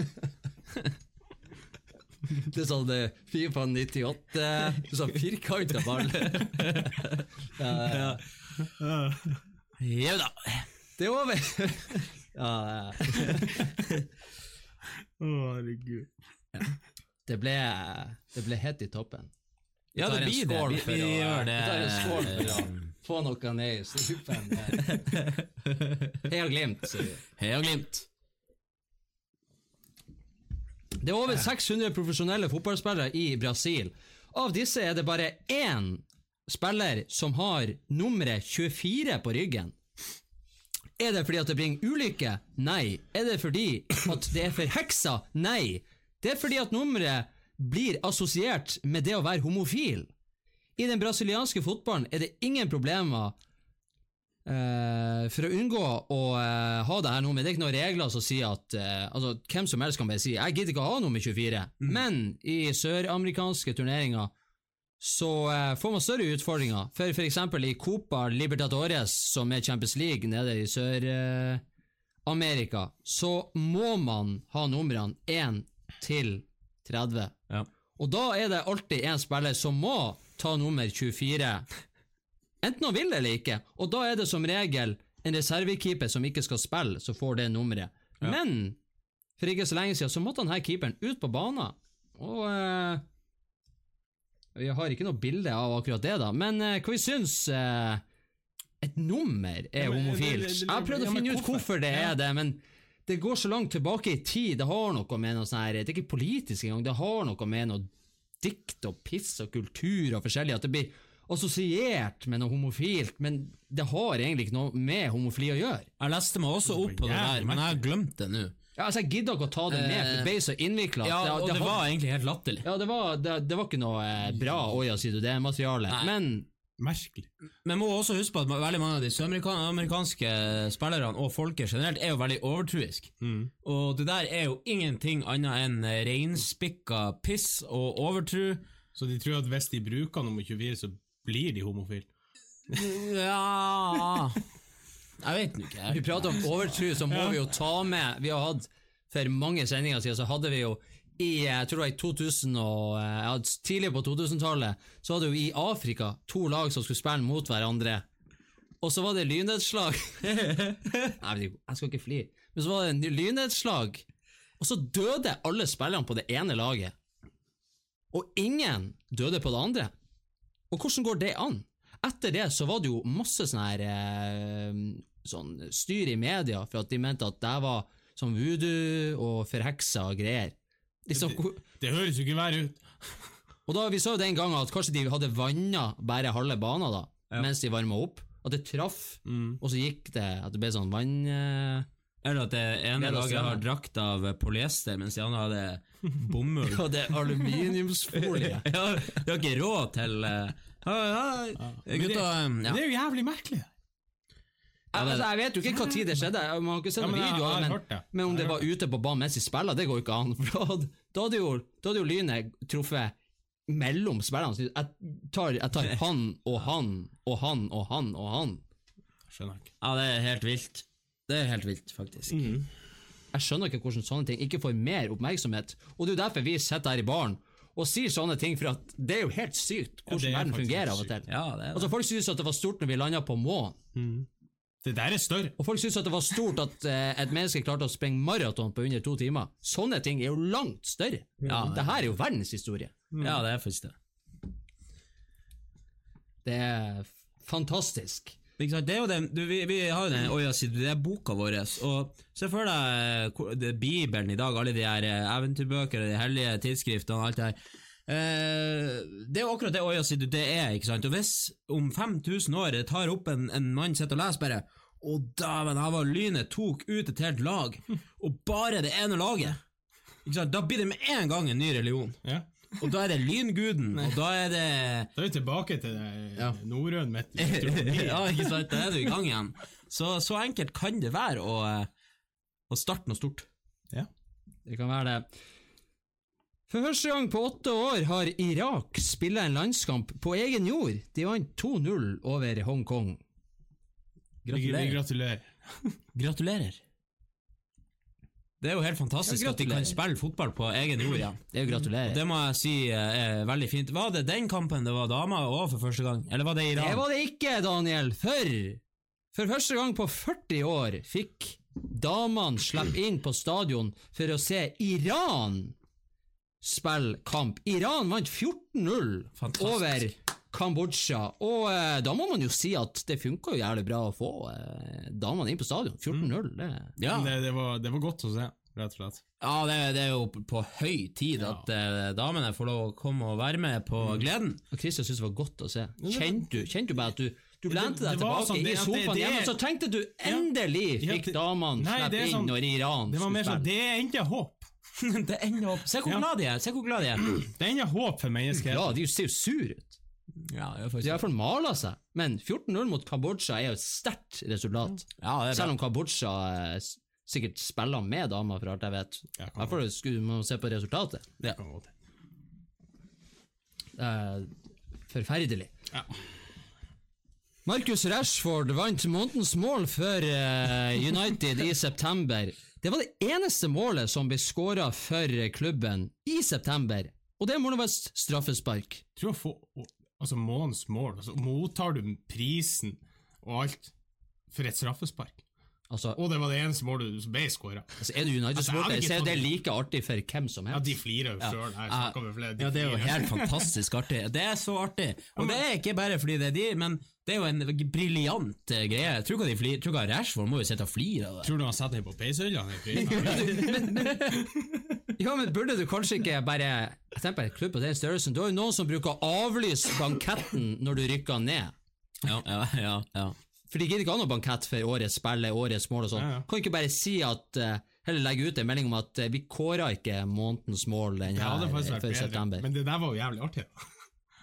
Det er sånn fire Fifa 98, sånn firkanta ball. ja, ja. Jau da. Det er over. ja, ja. Å, herregud. det ble Det ble hett i toppen. Ja, det en blir det. Vi, vi å- gjør det. vi tar en skål for å- Få noe ned i strupen. Heia Glimt, sier vi. Heia Glimt. Det er over 600 profesjonelle fotballspillere i Brasil. Av disse er det bare én spiller som har nummeret 24 på ryggen. Er det fordi at det bringer ulykke? Nei. Er det fordi at det er forheksa? Nei. Det er fordi at nummeret blir assosiert med det å være homofil. I den brasilianske fotballen er det ingen problemer eh, for å unngå å uh, ha det her nummeret. Det er ikke noen regler som sier at uh, altså, Hvem som helst kan bare si 'jeg gidder ikke å ha nummer 24'. Men i søramerikanske turneringer så får man større utfordringer. For f.eks. i Copa Libertadores, som er Champions League nede i Sør-Amerika, så må man ha numrene 1 til 30. Ja. Og da er det alltid en spiller som må ta nummer 24. Enten han vil eller ikke. Og da er det som regel en reservekeeper som ikke skal spille, som får det nummeret. Men for ikke så lenge siden så måtte han her keeperen ut på banen. Og eh, Vi har ikke noe bilde av akkurat det, da. Men eh, hva vi syns eh, et nummer er homofilt? Jeg har prøvd å finne ut hvorfor det er det, men det går så langt tilbake i tid. Det har noe med noe sånn her Det er ikke politisk engang. Det har noe med noe dikt og piss og kultur og forskjellig at det blir assosiert med noe homofilt, men det har egentlig ikke noe med homofili å gjøre. Jeg leste meg også opp på det der, men jeg har glemt det nå. Ja, altså Jeg gidder ikke å ta det med, for det ble så innvikla. Ja, og det det var egentlig helt latterlig. ja, det var, det, det var ikke noe eh, bra Oja sier du det materialet. Nei. men Merkelig. Men må også huske på at veldig mange av de søramerikanske spillerne og folket generelt er jo veldig overtruisk. Og det der er jo ingenting annet enn reinspikka piss og overtru. Så de tror at hvis de bruker nummer 24, så blir de homofile. Ja Jeg vet nå ikke. vi prater om overtro, så må vi jo ta med Vi har hatt for mange sendinger siden, så hadde vi jo i jeg tror det var i 2000 og, eh, ja, Tidlig på 2000-tallet så hadde vi i Afrika to lag som skulle spille mot hverandre. Og så var det lynnedslag. Nei, jeg skal ikke flire. Men så var det lynnedslag, og så døde alle spillerne på det ene laget. Og ingen døde på det andre. Og hvordan går det an? Etter det så var det jo masse sånn her eh, sånn styr i media for at de mente at det var sånn voodoo og forheksa greier. De så, Det høres jo ikke verre ut. og da Vi så jo den gangen at kanskje de hadde vanna bare halve banen da, mens de varma opp. At det traff, og så gikk det At det ble sånn vann... eh, Eller at det ene laget har drakt av polyester, mens de andre hadde bomull. ja, det er aluminiumsfolie. ja, de har ikke råd til uh, Hei, hei, gutta um, Det er jo jævlig merkelig. altså, jeg vet jo ikke hva tid det skjedde, man har ikke sett Ja, men videoer, men, det. men om det var ute på banen mens de spiller, det går jo ikke an. For da hadde, jo, da hadde jo Lynet truffet mellom spillerne. Jeg tar, jeg tar han og han og han og han og han. Skjønner ikke. ja, det er helt vilt. Det er helt vilt, faktisk. Jeg skjønner ikke hvordan sånne ting ikke får mer oppmerksomhet. Og det er jo derfor vi sitter her i baren og sier sånne ting, for at det er jo helt sykt hvordan er verden fungerer av og til. Ja, det det. Altså Folk synes at det var stort når vi landa på månen. Det der er større. Og folk synes at det var stort at eh, et menneske klarte å sprenge maraton på under to timer. Sånne ting er jo langt større. Ja, det her er jo verdenshistorie. Ja, det er faktisk det. Det er fantastisk. Det er jo den, du, vi, vi har jo den Øya sier det er boka vår, og se for deg eh, det Bibelen i dag, alle de her eventyrbøkene, de hellige tidsskriftene og alt det her. Eh, det er jo akkurat det Øya sier det er, ikke sant? Og hvis om 5000 år det tar opp en, en mann sitter og leser bare Å, dæven, her var lynet tok ut et helt lag, og bare det ene laget ikke sant? Da blir det med en gang en ny religion. Ja. Og da er det lynguden, og da er det Da er vi tilbake til det Ja. norrøn mytologi. Ja, ikke sant? Da er du i gang igjen. Så, så enkelt kan det være å, eh, å starte noe stort. Ja. Det kan være det. For første gang på åtte år har Irak spilla en landskamp på egen jord. De vant 2-0 over Hongkong. Vi, vi Gratulerer. gratulerer. Gratulerer. Det er jo helt fantastisk Ja, at de kan spille fotball på egen jord igjen. Det er jo gratulerer. Det må jeg si eh, er veldig fint. Var det den kampen det var damer òg for første gang, eller var det Iran? Det var det ikke, Daniel. For for første gang på 40 år fikk damene slippe inn på stadion for å se Iran spille kamp. Iran vant 14-0 over Kambodsja, og eh, da må man jo si at det funka jo jævlig bra å få eh, damene inn på stadion. 14-0, det Ja, Det, det, var, det var godt å se, rett og slett. ja det, det er jo på høy tid at eh, damene får lov å komme og være med på Mm. gleden. Og Christian syntes det var godt å se. Kjente du, kjente du bare at du du lente deg tilbake sånn, det- i sofaen hjemme, og så tenkte du endelig fikk damene slippe er inn sånn- når Iran Det var mer skulle sånn, det er ikke håp. det ender håp. Se hvor Ja. glad de er! Se hvor glad de er! Det er enda håp for Ja, menneskeheten. de ser jo sur ut. Ja, er De har iallfall mala seg. Men 14-0 mot Kambodsja er jo et sterkt resultat. Ja, det er Selv om Kambodsja eh, sikkert spiller med damer, for alt jeg vet. Ja, kan Derfor skulle man se på resultatet. Ja. Eh, forferdelig. Ja. Marcus Rashford vant månedens mål for eh, United i september. Det var det eneste målet som ble skåra for klubben i september, og det målet var et straffespark. Tror jeg får altså månens mål, altså mottar du prisen og alt for et straffespark? Altså, Og det var det eneste målet du ble skåra. altså Er du Altså, United-supporter, hadde så er det like artig for hvem som helst. Ja, de flirer jo. Ja, de Ja, det er jo helt fantastisk artig. Det er så artig. Og det er ikke bare fordi det er de, men det er jo en briljant eh, greie. Jeg tror ikke tror ikke Rashford må jo sitte og flire av det. Tror du han setter den på peishylla? Ja, men burde du kanskje ikke bare Jeg tenker på en klubb på den størrelsen. Du har jo noen som bruker å avlyse banketten når du rykker ned. Ja, ja, ja, ja. For de gidder ikke ha noe bankett for årets spill, årets mål og sånn. Ja, ja. Kan ikke bare si at eh, Heller legge ut en melding om at eh, vi kåra ikke månedens mål den her vært før september. Men det der var jo jævlig artig. da.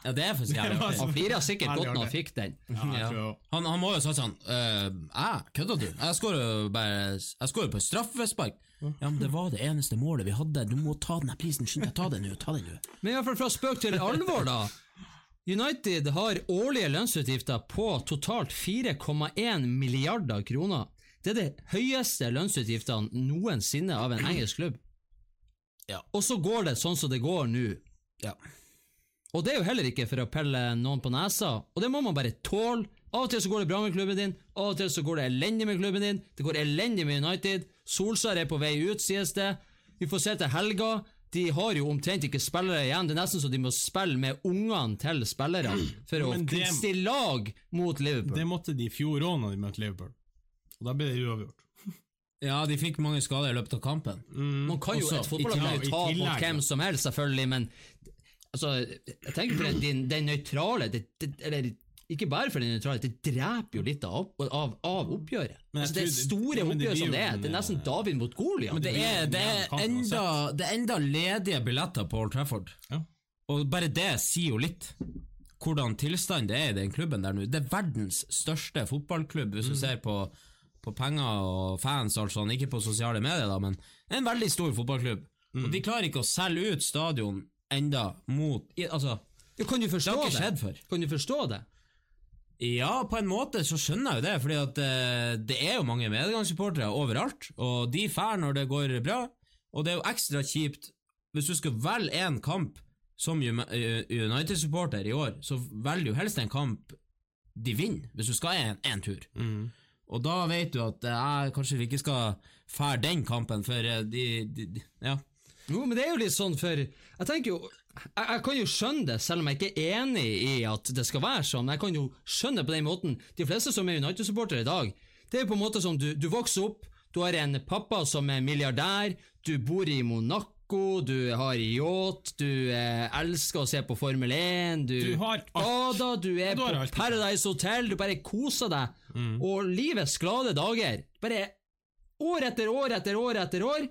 Ja det er faktisk jævlig artig. Han flira sikkert godt når han fikk den. Ja, Han, han må jo sagt sånn øh, Æ, kødder du? Jeg skårer på straffespark. Ja, men det var det eneste målet vi hadde. Du må ta den prisen. Skynd deg, ta den nå. Ta den nå. Men i hvert fall fra spøk til alvor, da. United har årlige lønnsutgifter på totalt 4,1 milliarder kroner. Det er det høyeste lønnsutgiftene noensinne av en engelsk klubb. Ja. Og så går det sånn som det går nå. Ja. Og det er jo heller ikke for å pelle noen på nesa, og det må man bare tåle. Av og til så går det bra med klubben din, av og til så går det elendig med klubben din. Det går elendig med United. Solskjær er på vei ut, sies det. Vi får se til helga. De har jo omtrent ikke spillere igjen. Det er nesten så de må spille med ungene til spillere for å kunne stille lag mot Liverpool. Det måtte de i fjor òg når de møtte Liverpool. Og da ble det uavgjort. Ja, de fikk mange skader i løpet av kampen. Man kan jo, Også, et fotballag jo ta mot hvem som helst, selvfølgelig, men altså, jeg tenker på den, den, den nøytrale det, det, Eller ikke bare for den nøytrale, det dreper jo litt av, av, av oppgjøret. Altså, det er store oppgjør som det er, det er nesten David mot Goliat. Men det er, det er, enda, det er enda ledige billetter på Old Trafford. Ja. Og bare det sier jo litt hvordan tilstanden det er i den klubben der nå. Det er verdens største fotballklubb, hvis du ser på, på penger og fans altså, ikke på sosiale medier, da, men en veldig stor fotballklubb. Og de klarer ikke å selge ut stadion enda mot i, Altså, Ja, kan du forstå det har ikke skjedd før. Kan du forstå det? Ja, på en måte så skjønner jeg jo det, fordi at eh, det er jo mange medgangssupportere overalt, og de drar når det går bra, og det er jo ekstra kjipt hvis du skal velge én kamp som eh, United-supporter i år, så velger du helst en kamp de vinner, hvis du skal en, en tur. Og da vet du at jeg kanskje ikke skal fære den kampen, for eh, de, de, de Ja. Jo, men det er jo litt sånn, for jeg tenker jo jeg, jeg kan jo skjønne det, selv om jeg ikke er enig i at det skal være sånn. Jeg kan jo skjønne det på den måten. De fleste som er United-supportere i dag, det er på en måte som du, du vokser opp, du har en pappa som er milliardær, du bor i Monaco, du har yacht, du eh, elsker å se på Formel 1, du, Du har alt. bader, du er du på. Paradise Hotel, du bare koser deg, og livets glade dager. Bare år etter år etter år etter år.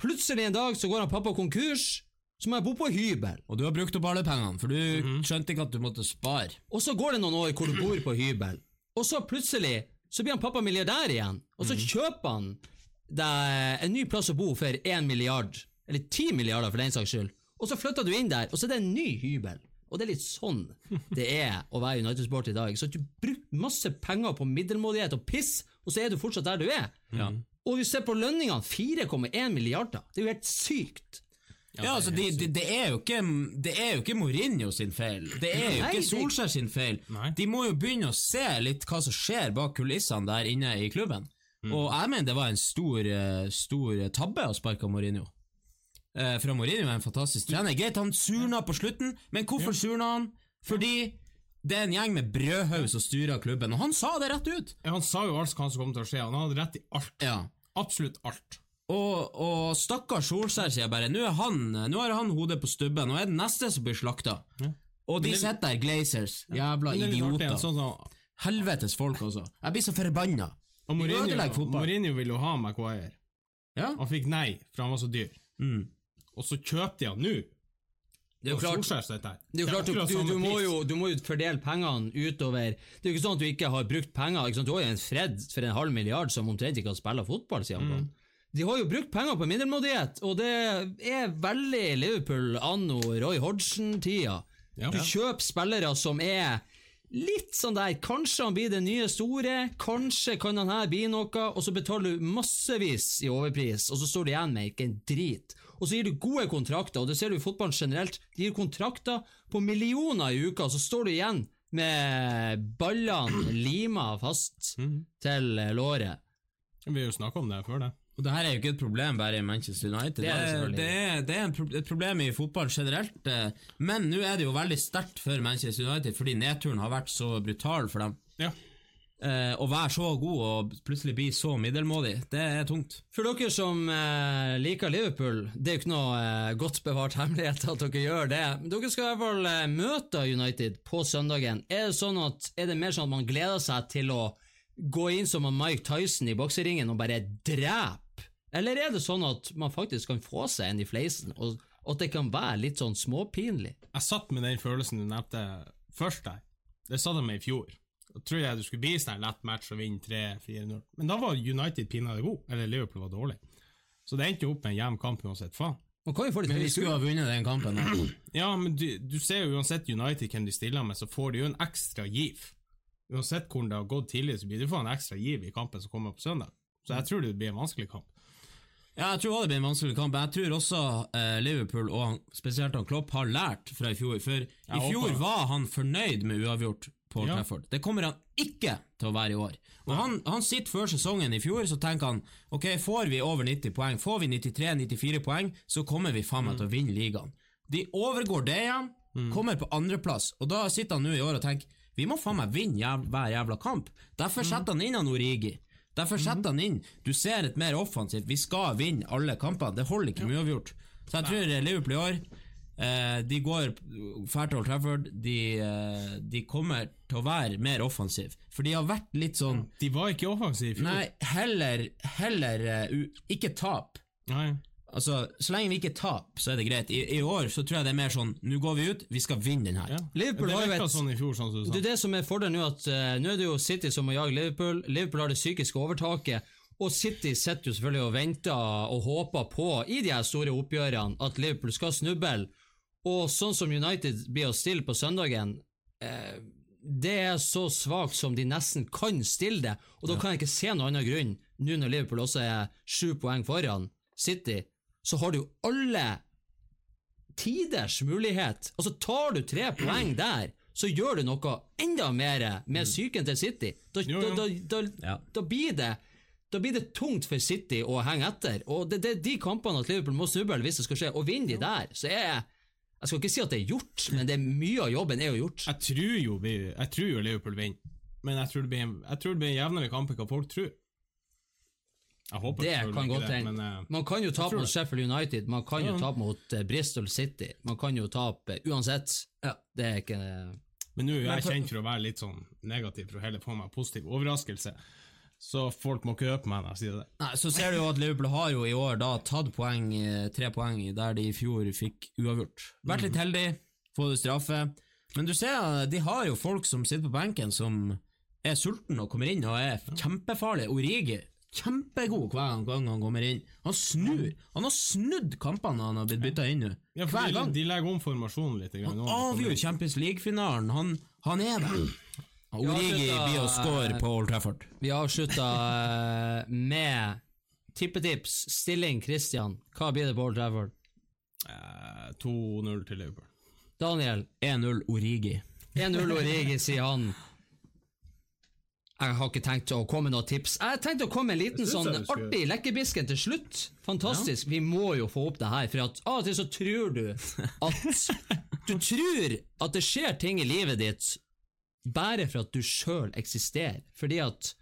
Plutselig en dag så går han pappa konkurs, så må jeg bo på hybel. Og du har brukt opp alle pengene, for du skjønte ikke at du måtte spare. Og så går det noen år hvor du bor på hybel, og så plutselig så blir han pappa milliardær igjen, og så kjøper han deg en ny plass å bo for én milliard, eller ti milliarder for den saks skyld, og så flytter du inn der, og så er det en ny hybel. Og det er litt sånn det er å være United-sport i dag. Så at du bruker masse penger på middelmådighet og piss, og så er du fortsatt der du er. Og vi ser på lønningene, 4,1 milliarder. Det er jo helt sykt. Ja, altså, de, de, det, er jo ikke, det er jo ikke Mourinho sin feil. Det er jo Nei, ikke Solskjær sin feil. Nei. De må jo begynne å se litt hva som skjer bak kulissene der inne i klubben. Og jeg mener det var en stor, eh, stor tabbe å sparke Mourinho. Eh, For Mourinho er en fantastisk trener. Greit, han surna på slutten, men hvorfor surna han? Fordi det er en gjeng med brødhaug som styrer klubben, og han sa det rett ut. Ja, Han sa jo alt hva som kom til å skje, han hadde rett i alt. Ja. Absolutt alt. Og, og stakkars Solskjær sier bare Nå er han Nå har han hodet på stubben, og er den neste som blir slakta. Og de sitter der, Glazers. Jævla Men det er litt artig, idioter. Sånn som, Helvetes folk, altså. Jeg blir så forbanna. og Mourinho, fotball. Mourinho ville jo ha Maguire. Ja. Han fikk nei, for han var så dyr. Mm. Og så kjøpte de han nå. Det er jo klart, er jo klart du, du, du, må jo, du må jo fordele pengene utover Det er jo ikke sånn at du ikke har brukt penger. Du har jo en Fred for en halv milliard som omtrent ikke har spilt fotball siden han kom. De har jo brukt penger på middelmådighet, og det er veldig Liverpool anno Roy Hodgson-tida. Ja. Du kjøper spillere som er litt sånn der Kanskje han blir det nye store, kanskje kan han her bli noe, og så betaler du massevis i overpris, og så står du igjen med ikke en drit. Og så gir du gode kontrakter, og det ser du i fotballen generelt. De gir kontrakter på millioner i uka, så står du igjen med ballene lima fast til eh, låret. Vi har jo snakka om det før, det. Og det her er jo ikke et problem bare i Manchester United. Det er det det, selvfølgelig. det er, det er en pro et problem i fotball generelt, eh, men nå er det jo veldig sterkt for Manchester United fordi nedturen har vært så brutal for dem. Ja. Eh, å være så god og plutselig bli så middelmådig, det er tungt. For dere som eh, liker Liverpool, det er jo ikke noe eh, godt bevart hemmelighet at dere gjør det. Dere skal i hvert fall eh, møte United på søndagen. Er det sånn at, er det mer sånn at man gleder seg til å gå inn som Mike Tyson i bokseringen og bare drepe? Eller er det sånn at man faktisk kan få seg en i fleisen, og og at det kan være litt sånn småpinlig? Jeg satt med den følelsen du nevnte først der. Det satt jeg med i fjor. Da tror jeg det skulle bli sånn lett match og vinne 3-4-0. Men da var United pinadø god, eller Liverpool var dårlig. Så det endte jo opp med en jevn kamp uansett. Faen. Jo Men vi skulle ha vunnet den kampen. Ja, men du, du ser jo uansett United hvem de stiller med, så får de jo en ekstra giv. Uansett hvordan det har gått tidligere, så blir det få en ekstra giv i kampen som kommer på søndag. Så jeg tror det blir en vanskelig kamp. Ja, jeg tror også det blir en vanskelig kamp. Jeg tror også eh, Liverpool, og spesielt han Klopp, har lært fra i fjor. For i fjor var han fornøyd med uavgjort på Ja. Trafford. Det kommer han ikke til å være i år. Og han, han sitter før sesongen i fjor, så tenker han ok, får vi over 90 poeng, får vi 93-94 poeng, så kommer vi faen meg til å vinne ligaen. De overgår det igjen, kommer på andreplass, og da sitter han nå i år og tenker vi må faen meg vinne jæv hver jævla kamp. Derfor setter han inn han Origi. Derfor setter han inn Du ser et mer offensivt. Vi skal vinne alle kampene. Det holder ikke med uavgjort. Så jeg tror eh, Liverpool i år eh, De går fælt til Trafford. De, eh, de kommer til å være mer offensive. For de har vært litt sånn De var ikke offensive i fjor. Nei, heller, heller ikke tap. Nei. Altså, Så lenge vi ikke taper, så er det greit. I, I år så tror jeg det er mer sånn Nå går vi ut, vi skal vinne den her. Ja. Liverpool det har jo et- sånn i fjor, sånn som du Det er det som er fordelen nå, at uh, nå er det jo City som må jage Liverpool. Liverpool har det psykiske overtaket, og City sitter jo selvfølgelig og venter og håper på, i de her store oppgjørene, at Liverpool skal snuble. Og sånn som United blir å stille på søndagen, uh, det er så svakt som de nesten kan stille det, og da kan jeg ikke se noen annen grunn, nå når Liverpool også er sju poeng foran City, så har du jo alle tiders mulighet. Altså Tar du tre poeng der, så gjør du noe enda mer med psyken til City. Da, da, da, da, blir det da blir det tungt for City å henge etter. Og det det er de kampene at Liverpool må snuble hvis det skal skje. Og vinner de der, så er Jeg skal ikke si at det er gjort, men det er mye av jobben er jo gjort. Jeg tror jo, jeg tror jo Liverpool vinner, men jeg tror det blir en, jeg tror det blir en jevnere kamp enn hva folk tror. Det kan godt hende. eh, Man kan jo tape mot. Sheffield United, man kan jo tape mot uh, Bristol City. Man kan jo tape uansett. Det er ikke Men nå er jeg for- kjent for å være litt sånn negativ for å heller få meg positiv overraskelse. Så folk må ikke på meg når jeg sier det. Nei, Så ser du jo at Liverpool har jo i år da tatt poeng, tre poeng der de i fjor fikk uavgjort. Vært litt heldig, fått straffe. Men du ser, de har jo folk som sitter på benken som er sulten og kommer inn og er kjempefarlig. Origi, kjempegod hver gang- han kommer inn. Han snur. Han har snudd kampene han har blitt bytta inn nå. Ja, Hver de, gang. de legger om formasjonen litt. Grann, Han kommer avgjør. Champions League-finalen. Han, han er der. Origi blir å score på Old Trafford. Vi avslutta eh, med tippetips. Stilling Christian. Hva blir det på Old Trafford? Eh, 2-0 til Liverpool. Daniel. 1-0 Origi. 1-0 Origi, sier han. Jeg har ikke tenkt å komme med noen tips. Jeg tenkte å komme med en liten sånn artig lekkerbisken til slutt. Fantastisk. Vi må jo få opp det her, for at av og til så tror du at Du tror at det skjer ting i livet ditt bare for at du sjøl eksisterer. Fordi at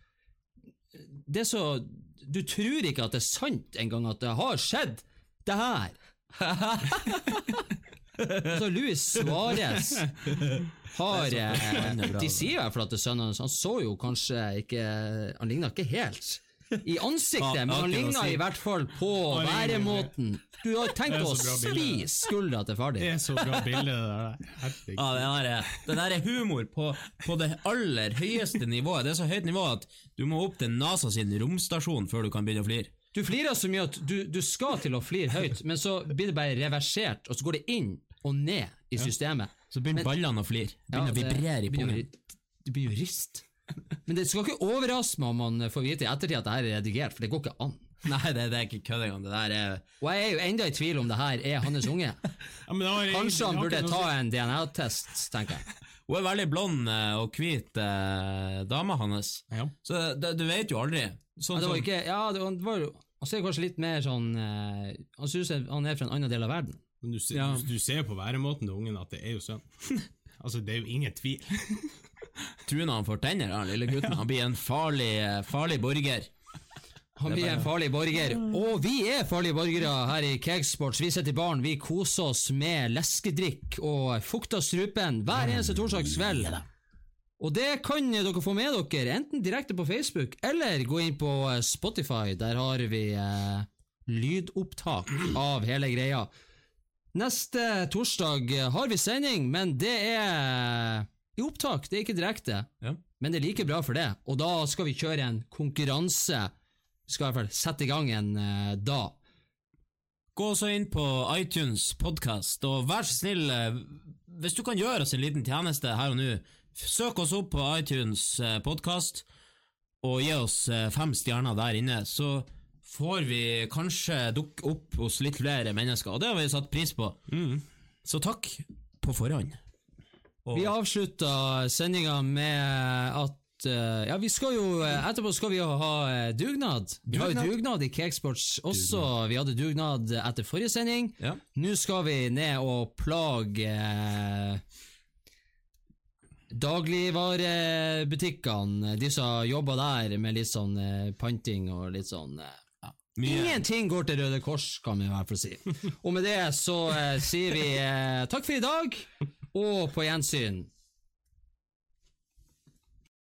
det er så Du tror ikke at det er sant engang at det har skjedd, det her. altså, Luis Suárez har eh, De sier i hvert fall at det er sønnen hans. Han så jo kanskje ikke Han ligna ikke helt i ansiktet, men han ligna i hvert fall på væremåten. Du har tenkt å svi skuldra til far Det er så bra bilde, det der. Ja, det er, det der er humor på, på det aller høyeste nivået. Det er så høyt nivå at du må opp til NASA sin romstasjon før du kan begynne å flire. Du flirer så mye at du, du skal til å flire høyt, men så blir det bare reversert, og så går det inn og ned i systemet. Så begynner ballene å flire. Begynner Ja, å vibrere i pungen. Du Det blir jo rist. Men det skal ikke overraske meg om man får vite i ettertid at det her er redigert, for det går ikke an. Nei, det, det er ikke kødd engang. Er Og jeg er jo enda i tvil om det her er hans unge. Ja, men det Kanskje han burde ta en DNA-test, tenker jeg. Hun er veldig blond eh, og hvit, eh, dama hans. Ja. Så det, du vet jo aldri. Sånn det var ikke Ja, det var, det Han ser kanskje litt mer sånn eh, Han synes han er fra en annen del av verden. Men du, ser- Ja. du, du ser på væremåten til ungen at det er jo sønn. altså, det er jo ingen tvil. Tror han får tenner, han lille gutten. Han blir en farlig, farlig borger. Han blir en farlig borger. Og vi er farlige borgere her i Cakesports. Vi sitter i baren, vi koser oss med leskedrikk og fukter strupen hver eneste torsdagskveld. Og det kan dere få med dere, enten direkte på Facebook, eller gå inn på Spotify. Der har vi eh, lydopptak av hele greia. Neste torsdag eh, har vi sending, men det er i opptak, det er ikke direkte. Ja. Men det er like bra for det, og da skal vi kjøre en konkurranse. Vi skal i hvert fall sette i gang en uh, da. Gå også inn på iTunes podkast, og vær så snill, eh, hvis du kan gjøre oss en liten tjeneste her og nå, søk oss opp på iTunes podkast, og gi oss eh, fem stjerner der inne, så får vi kanskje dukke opp hos litt flere mennesker, og det har vi satt pris på. Så takk på forhånd. Og- Vi avslutta sendinga med at eh, Ja, vi skal jo eh, Etterpå skal vi jo ha eh, dugnad. Vi har jo Dugnad. dugnad i Cakesports også. Vi hadde dugnad etter forrige sending. Ja. Nå skal vi ned og plage eh, dagligvarebutikkene, de som jobber der med litt sånn eh, panting og litt sånn eh, Mye. Ingenting går til Røde Kors, kan vi i hvert fall si. Og med det så eh, sier vi eh, takk for i dag, og på gjensyn.